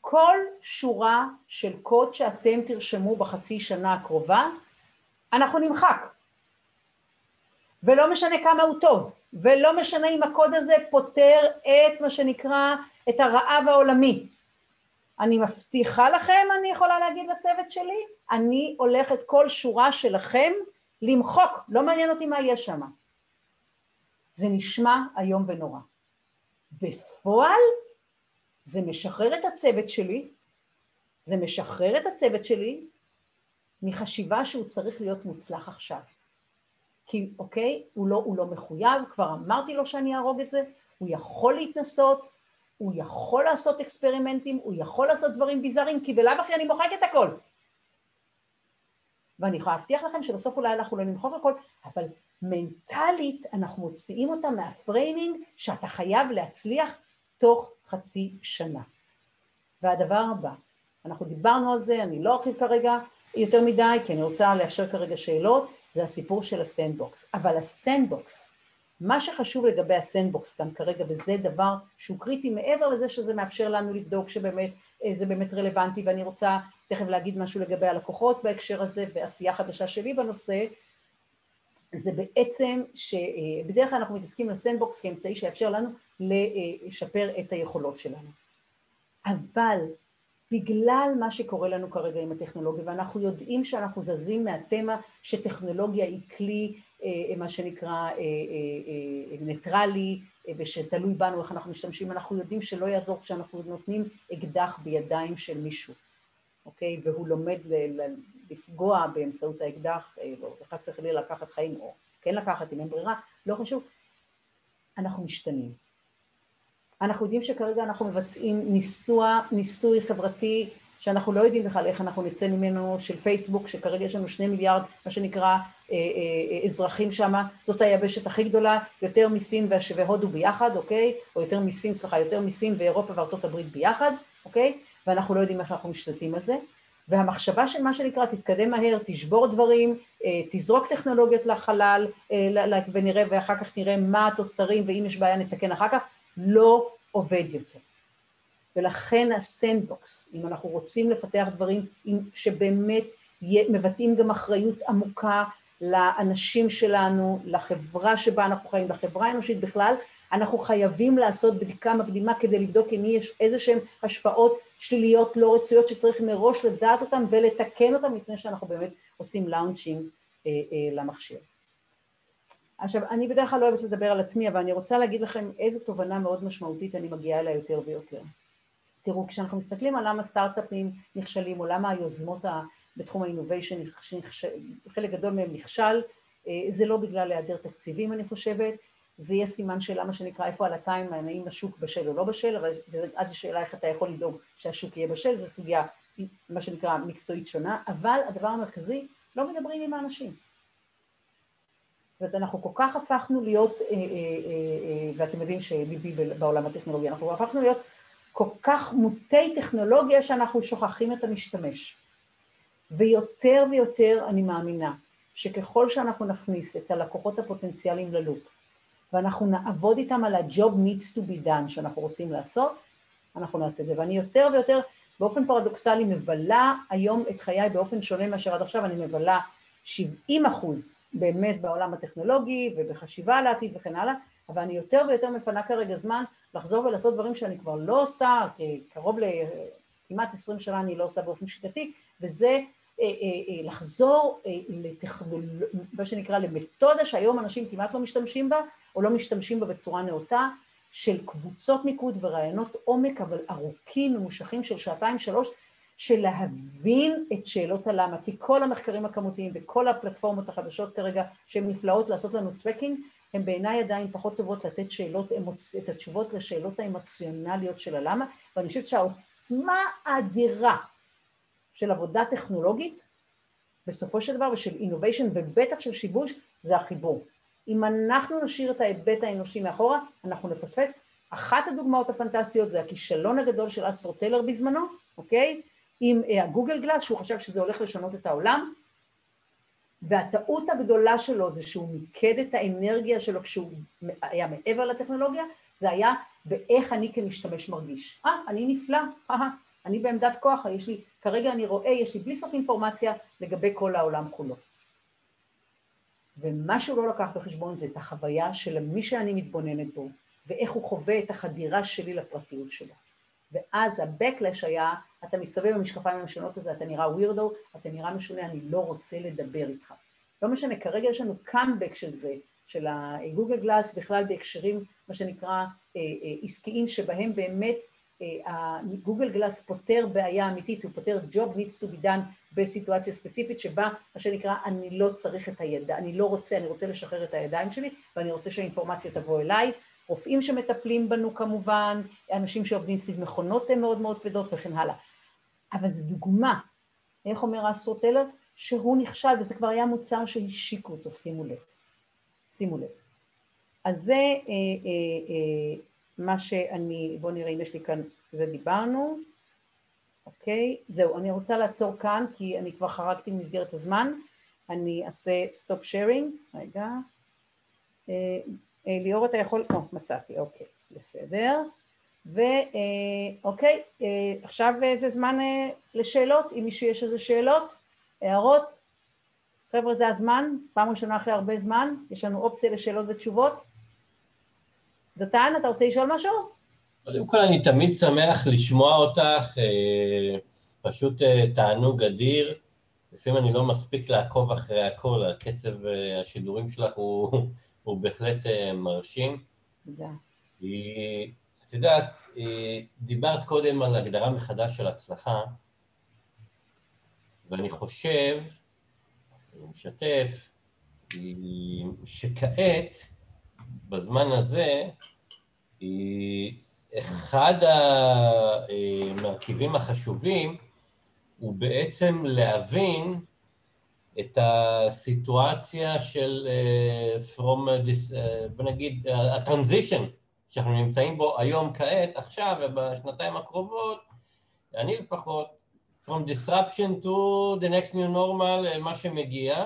כל שורה של קוד שאתם תרשמו בחצי שנה הקרובה, אנחנו נמחק. ולא משנה כמה הוא טוב, ולא משנה אם הקוד הזה פותר את מה שנקרא, את הרעב העולמי. אני מבטיחה לכם, אני יכולה להגיד לצוות שלי, אני הולכת כל שורה שלכם למחוק, לא מעניין אותי מה יש שם. זה נשמע איום ונורא. בפועל זה משחרר את הצוות שלי, זה משחרר את הצוות שלי מחשיבה שהוא צריך להיות מוצלח עכשיו. כי אוקיי, הוא לא, הוא לא מחויב, כבר אמרתי לו שאני אהרוג את זה, הוא יכול להתנסות, הוא יכול לעשות אקספרימנטים, הוא יכול לעשות דברים ביזאריים, כי בלאו הכי אני מוחק את הכל. ואני יכולה להבטיח לכם שבסוף אולי אנחנו לא נמחוק הכל, אבל מנטלית אנחנו מוציאים אותה מה framing שאתה חייב להצליח תוך חצי שנה. והדבר הבא, אנחנו דיברנו על זה, אני לא ארחיב כרגע יותר מדי, כי אני רוצה לאפשר כרגע שאלות, זה הסיפור של ה sandbox. אבל ה sandbox, מה שחשוב לגבי הסנדבוקס כאן כרגע, וזה דבר שהוא קריטי מעבר לזה שזה מאפשר לנו לבדוק שבאמת אה, זה באמת רלוונטי, ואני רוצה תכף להגיד משהו לגבי הלקוחות בהקשר הזה, ועשייה חדשה שלי בנושא, זה בעצם שבדרך כלל אנחנו מתעסקים לסנדבוקס כאמצעי שיאפשר לנו לשפר את היכולות שלנו. אבל בגלל מה שקורה לנו כרגע עם הטכנולוגיה, ואנחנו יודעים שאנחנו זזים מהתמה שטכנולוגיה היא כלי, אה, מה שנקרא, אה, אה, ניטרלי, ושתלוי בנו איך אנחנו משתמשים, אנחנו יודעים שלא יעזור כשאנחנו נותנים אקדח בידיים של מישהו, אוקיי? והוא לומד לפגוע באמצעות האקדח, וחס וחלילה לקחת חיים, או כן לקחת אם אין ברירה, לא חשוב, אנחנו משתנים. אנחנו יודעים שכרגע אנחנו מבצעים ניסוע, ניסוי חברתי שאנחנו לא יודעים בכלל איך אנחנו נצא ממנו, של פייסבוק, שכרגע יש לנו שני מיליארד, מה שנקרא, אה, אה, אה, אזרחים שם, זאת היבשת הכי גדולה, יותר מסין והודו ביחד, אוקיי? או יותר מסין, סליחה, יותר מסין ואירופה וארצות הברית ביחד, אוקיי? ואנחנו לא יודעים איך אנחנו משתלטים על זה. והמחשבה של מה שנקרא, תתקדם מהר, תשבור דברים, תזרוק טכנולוגיות לחלל, ונראה, ואחר כך נראה מה התוצרים, ואם יש בעיה נתקן אחר כך, לא עובד יותר. ולכן הסנדבוקס, אם אנחנו רוצים לפתח דברים שבאמת מבטאים גם אחריות עמוקה לאנשים שלנו, לחברה שבה אנחנו חיים, לחברה האנושית בכלל, אנחנו חייבים לעשות בדיקה מקדימה כדי לבדוק אם יש איזה שהן השפעות שליליות לא רצויות שצריך מראש לדעת אותן ולתקן אותן לפני שאנחנו באמת עושים לאונצ'ינג אה, אה, למכשיר. עכשיו, אני בדרך כלל לא אוהבת לדבר על עצמי, אבל אני רוצה להגיד לכם איזו תובנה מאוד משמעותית אני מגיעה אליה יותר ויותר. תראו, כשאנחנו מסתכלים על למה סטארט-אפים נכשלים, או למה היוזמות בתחום האינוביישן, חלק גדול מהם נכשל, אה, זה לא בגלל היעדר תקציבים, אני חושבת, זה יהיה סימן שאלה, מה שנקרא, איפה על הטיים, האם השוק בשל או לא בשל, אבל אז השאלה איך אתה יכול לדאוג שהשוק יהיה בשל, זו סוגיה, מה שנקרא, מקצועית שונה, אבל הדבר המרכזי, לא מדברים עם האנשים. זאת אומרת, אנחנו כל כך הפכנו להיות, אה, אה, ואתם יודעים שליבי בעולם הטכנולוגי, אנחנו הפכנו להיות כל כך מוטי טכנולוגיה שאנחנו שוכחים את המשתמש. ויותר ויותר אני מאמינה שככל שאנחנו נכניס את הלקוחות הפוטנציאליים ללופ, ואנחנו נעבוד איתם על ה-job needs to be done שאנחנו רוצים לעשות, אנחנו נעשה את זה. ואני יותר ויותר, באופן פרדוקסלי, מבלה היום את חיי באופן שונה מאשר עד עכשיו, אני מבלה 70 אחוז באמת בעולם הטכנולוגי ובחשיבה על העתיד וכן הלאה, אבל אני יותר ויותר מפנה כרגע זמן לחזור ולעשות דברים שאני כבר לא עושה, קרוב לכמעט 20 שנה אני לא עושה באופן שיטתי, וזה לחזור לטכנולוגיה, מה שנקרא למתודה שהיום אנשים כמעט לא משתמשים בה, או לא משתמשים בה בצורה נאותה, של קבוצות מיקוד וראיונות עומק, אבל ארוכים, ממושכים של שעתיים שלוש, של להבין את שאלות הלמה, כי כל המחקרים הכמותיים וכל הפלטפורמות החדשות כרגע שהן נפלאות לעשות לנו tracking, הן בעיניי עדיין פחות טובות לתת שאלות, את התשובות לשאלות האמוציונליות של הלמה, ואני חושבת שהעוצמה האדירה של עבודה טכנולוגית, בסופו של דבר, ושל אינוביישן ובטח של שיבוש, זה החיבור. אם אנחנו נשאיר את ההיבט האנושי מאחורה, אנחנו נפספס. אחת הדוגמאות הפנטסטיות זה הכישלון הגדול של אסטרו טיילר בזמנו, אוקיי? עם אה, הגוגל גלאס, שהוא חשב שזה הולך לשנות את העולם, והטעות הגדולה שלו זה שהוא מיקד את האנרגיה שלו כשהוא היה מעבר לטכנולוגיה, זה היה באיך אני כמשתמש מרגיש. אה, אני נפלא, אה, אני בעמדת כוח, יש לי, כרגע אני רואה, יש לי בלי סוף אינפורמציה לגבי כל העולם כולו. ומה שהוא לא לקח בחשבון זה את החוויה של מי שאני מתבוננת בו, ואיך הוא חווה את החדירה שלי לפרטיות שלו. ואז ה-Backlash היה, אתה מסתובב במשקפיים המשונות הזה, אתה נראה ווירדו, אתה נראה משונה, אני לא רוצה לדבר איתך. לא משנה, כרגע יש לנו קאמבק של זה, של הגוגל גלאס, בכלל בהקשרים, מה שנקרא, אה, אה, עסקיים, שבהם באמת גוגל גלאס פותר בעיה אמיתית, הוא פותר job needs to be done בסיטואציה ספציפית שבה מה שנקרא אני לא צריך את הידיים, אני לא רוצה, אני רוצה לשחרר את הידיים שלי ואני רוצה שהאינפורמציה תבוא אליי, רופאים שמטפלים בנו כמובן, אנשים שעובדים סביב מכונות מאוד מאוד כבדות וכן הלאה. אבל זו דוגמה, איך אומר אסטרו טלר? שהוא נכשל וזה כבר היה מוצר שהשיקו אותו, שימו לב. שימו לב. אז זה אה, אה, אה, מה שאני, בואו נראה אם יש לי כאן, זה דיברנו, אוקיי, זהו, אני רוצה לעצור כאן כי אני כבר חרגתי ממסגרת הזמן, אני אעשה stop sharing, רגע, אה, אה, ליאור אתה יכול, לא, מצאתי, אוקיי, בסדר, ואוקיי, אה, עכשיו זה זמן לשאלות, אם מישהו יש איזה שאלות, הערות, חבר'ה זה הזמן, פעם ראשונה אחרי הרבה זמן, יש לנו אופציה לשאלות ותשובות, דותן, אתה רוצה לשאול משהו? קודם כל, אני תמיד שמח לשמוע אותך, אה, פשוט אה, תענוג אדיר. לפעמים אני לא מספיק לעקוב אחרי הכל, הקצב אה, השידורים שלך הוא, הוא בהחלט מרשים. תודה. את יודעת, דיברת קודם על הגדרה מחדש של הצלחה, ואני חושב, אני משתף, שכעת, בזמן הזה, אחד המרכיבים החשובים הוא בעצם להבין את הסיטואציה של uh, from this, uh, בוא נגיד, הטרנזישן שאנחנו נמצאים בו היום כעת, עכשיו ובשנתיים הקרובות, אני לפחות, from disruption to the next new normal, מה שמגיע,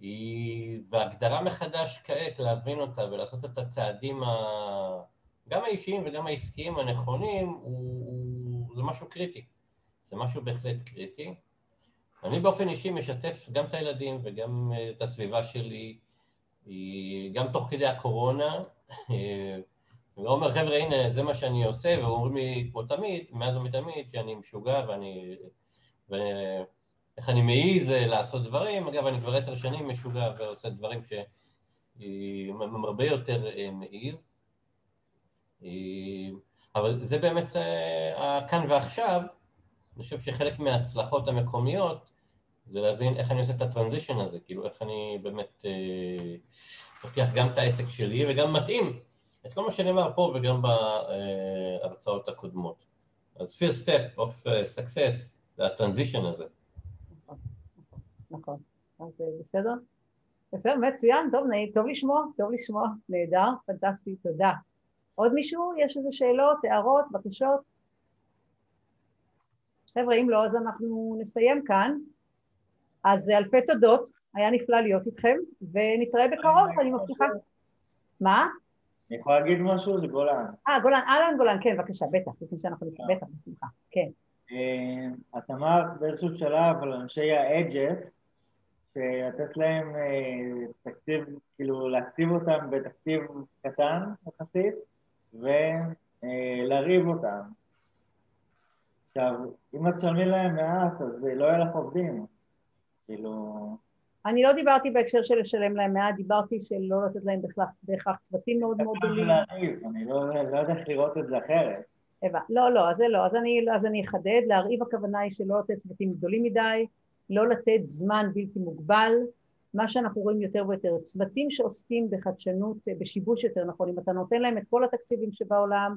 היא, והגדרה מחדש כעת, להבין אותה ולעשות את הצעדים ה... גם האישיים וגם העסקיים הנכונים, הוא, הוא, זה משהו קריטי. זה משהו בהחלט קריטי. אני באופן אישי משתף גם את הילדים וגם אה, את הסביבה שלי, גם תוך כדי הקורונה. ואומר, חבר'ה, הנה, זה מה שאני עושה, ואומרים לי, כמו תמיד, מאז ומתמיד, שאני משוגע ואני... איך אני מעז אה, לעשות דברים, אגב, אני כבר עשר שנים משוגע ועושה דברים שהם הרבה יותר אה, מעז, אה, אבל זה באמת הכאן ועכשיו, אני חושב שחלק מההצלחות המקומיות זה להבין איך אני עושה את הטרנזישן הזה, כאילו איך אני באמת לוקח גם את העסק שלי וגם מתאים את כל מה שנאמר פה וגם בהרצאות הקודמות. אז first step of success זה הטרנזישן הזה. נכון. אז אה, בסדר? בסדר, מצוין, טוב, נעים, טוב לשמוע, טוב לשמוע, נהדר, פנטסטי, תודה. עוד מישהו? יש איזה שאלות, הערות, בקשות? חבר'ה, אם לא, אז אנחנו נסיים כאן. אז אלפי תודות, היה נפלא להיות איתכם, ונתראה בקרוב, אני מבטיחה. מה? אני יכול להגיד משהו? זה גולן. אה, גולן, אהלן גולן, כן, בבקשה, בטח, לפני שאנחנו נתראה, בטח, בשמחה, כן. אה, את אמרת באיזשהו שלב על אנשי האג'ס, לתת להם אה, תקציב, כאילו להקציב אותם בתקציב קטן יחסית ולהריב אותם. עכשיו, אם את תשלמי להם מעט, אז לא יהיה לך עובדים. כאילו... אני לא דיברתי בהקשר של לשלם להם מעט, דיברתי של לא לתת להם בהכרח צוותים מאוד מאוד גדולים. אני לא, לא יודע איך לראות את זה אחרת. לא, לא, אז זה לא, אז אני, אז אני אחדד, להרעיב הכוונה היא שלא לתת צוותים גדולים מדי, לא לתת זמן בלתי מוגבל, מה שאנחנו רואים יותר ויותר, צוותים שעוסקים בחדשנות, בשיבוש יותר נכון, אם אתה נותן להם את כל התקציבים שבעולם,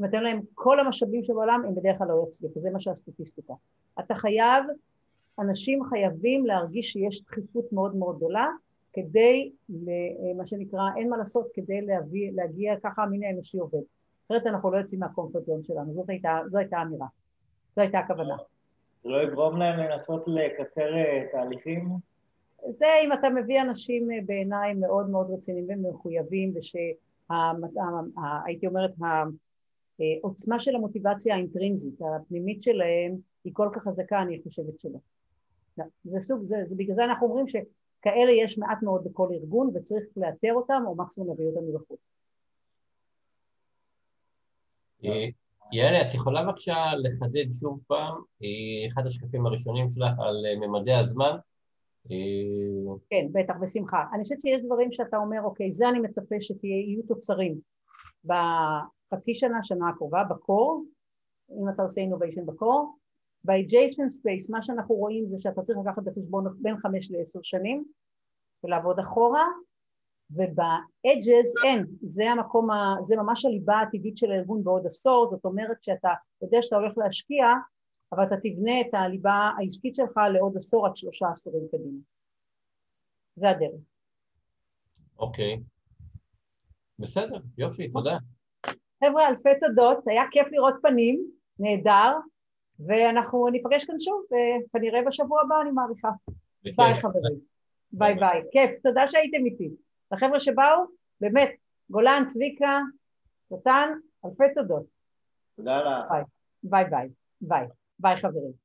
אם אתה נותן להם כל המשאבים שבעולם, הם בדרך כלל לא יצליחו, זה מה שהסטטיסטיקה. אתה חייב, אנשים חייבים להרגיש שיש דחיפות מאוד מאוד גדולה, כדי, מה שנקרא, אין מה לעשות, כדי להביא, להגיע, ככה המין האנושי עובד. אחרת אנחנו לא יוצאים מהקומפרט זון שלנו, זאת הייתה, זו הייתה האמירה, זו הייתה הכוונה. זה לא יגרום להם לנסות לקצר אה, תהליכים? זה אם אתה מביא אנשים אה, בעיניי מאוד מאוד רציניים ומחויבים, ושהייתי אומרת, העוצמה של המוטיבציה האינטרינזית, הפנימית שלהם, היא כל כך חזקה, אני חושבת שלא. לא, זה סוג, זה, זה בגלל זה אנחנו אומרים שכאלה יש מעט מאוד בכל ארגון וצריך לאתר אותם או מקסימום להביא אותם מבחוץ. אה, יעלי, את יכולה בבקשה לחדד שוב פעם, אה, אחד השקפים הראשונים שלך על אה, ממדי הזמן? כן, בטח, בשמחה. אני חושבת שיש דברים שאתה אומר, אוקיי, זה אני מצפה שיהיו תוצרים בחצי שנה, שנה הקרובה, בקור, אם אתה עושה innovation בקור, ב-adjacent space, מה שאנחנו רואים זה שאתה צריך לקחת בחשבון בין חמש לעשר שנים ולעבוד אחורה, וב-edges אין, זה המקום, ה, זה ממש הליבה העתידית של הארגון בעוד עשור, זאת אומרת שאתה יודע שאתה הולך להשקיע, אבל אתה תבנה את הליבה העסקית שלך לעוד עשור עד שלושה עשורים קדימה. זה הדרך. אוקיי. Okay. בסדר, יופי, תודה. חבר'ה, אלפי תודות, היה כיף לראות פנים, נהדר. ואנחנו ניפגש כאן שוב, כנראה בשבוע הבא אני מעריכה. ביי חברים. ביי ביי. כיף, תודה שהייתם איתי. לחבר'ה שבאו, באמת, גולן, צביקה, נתן, אלפי תודות. תודה לך. ביי. ביי ביי. ביי. ביי חברים.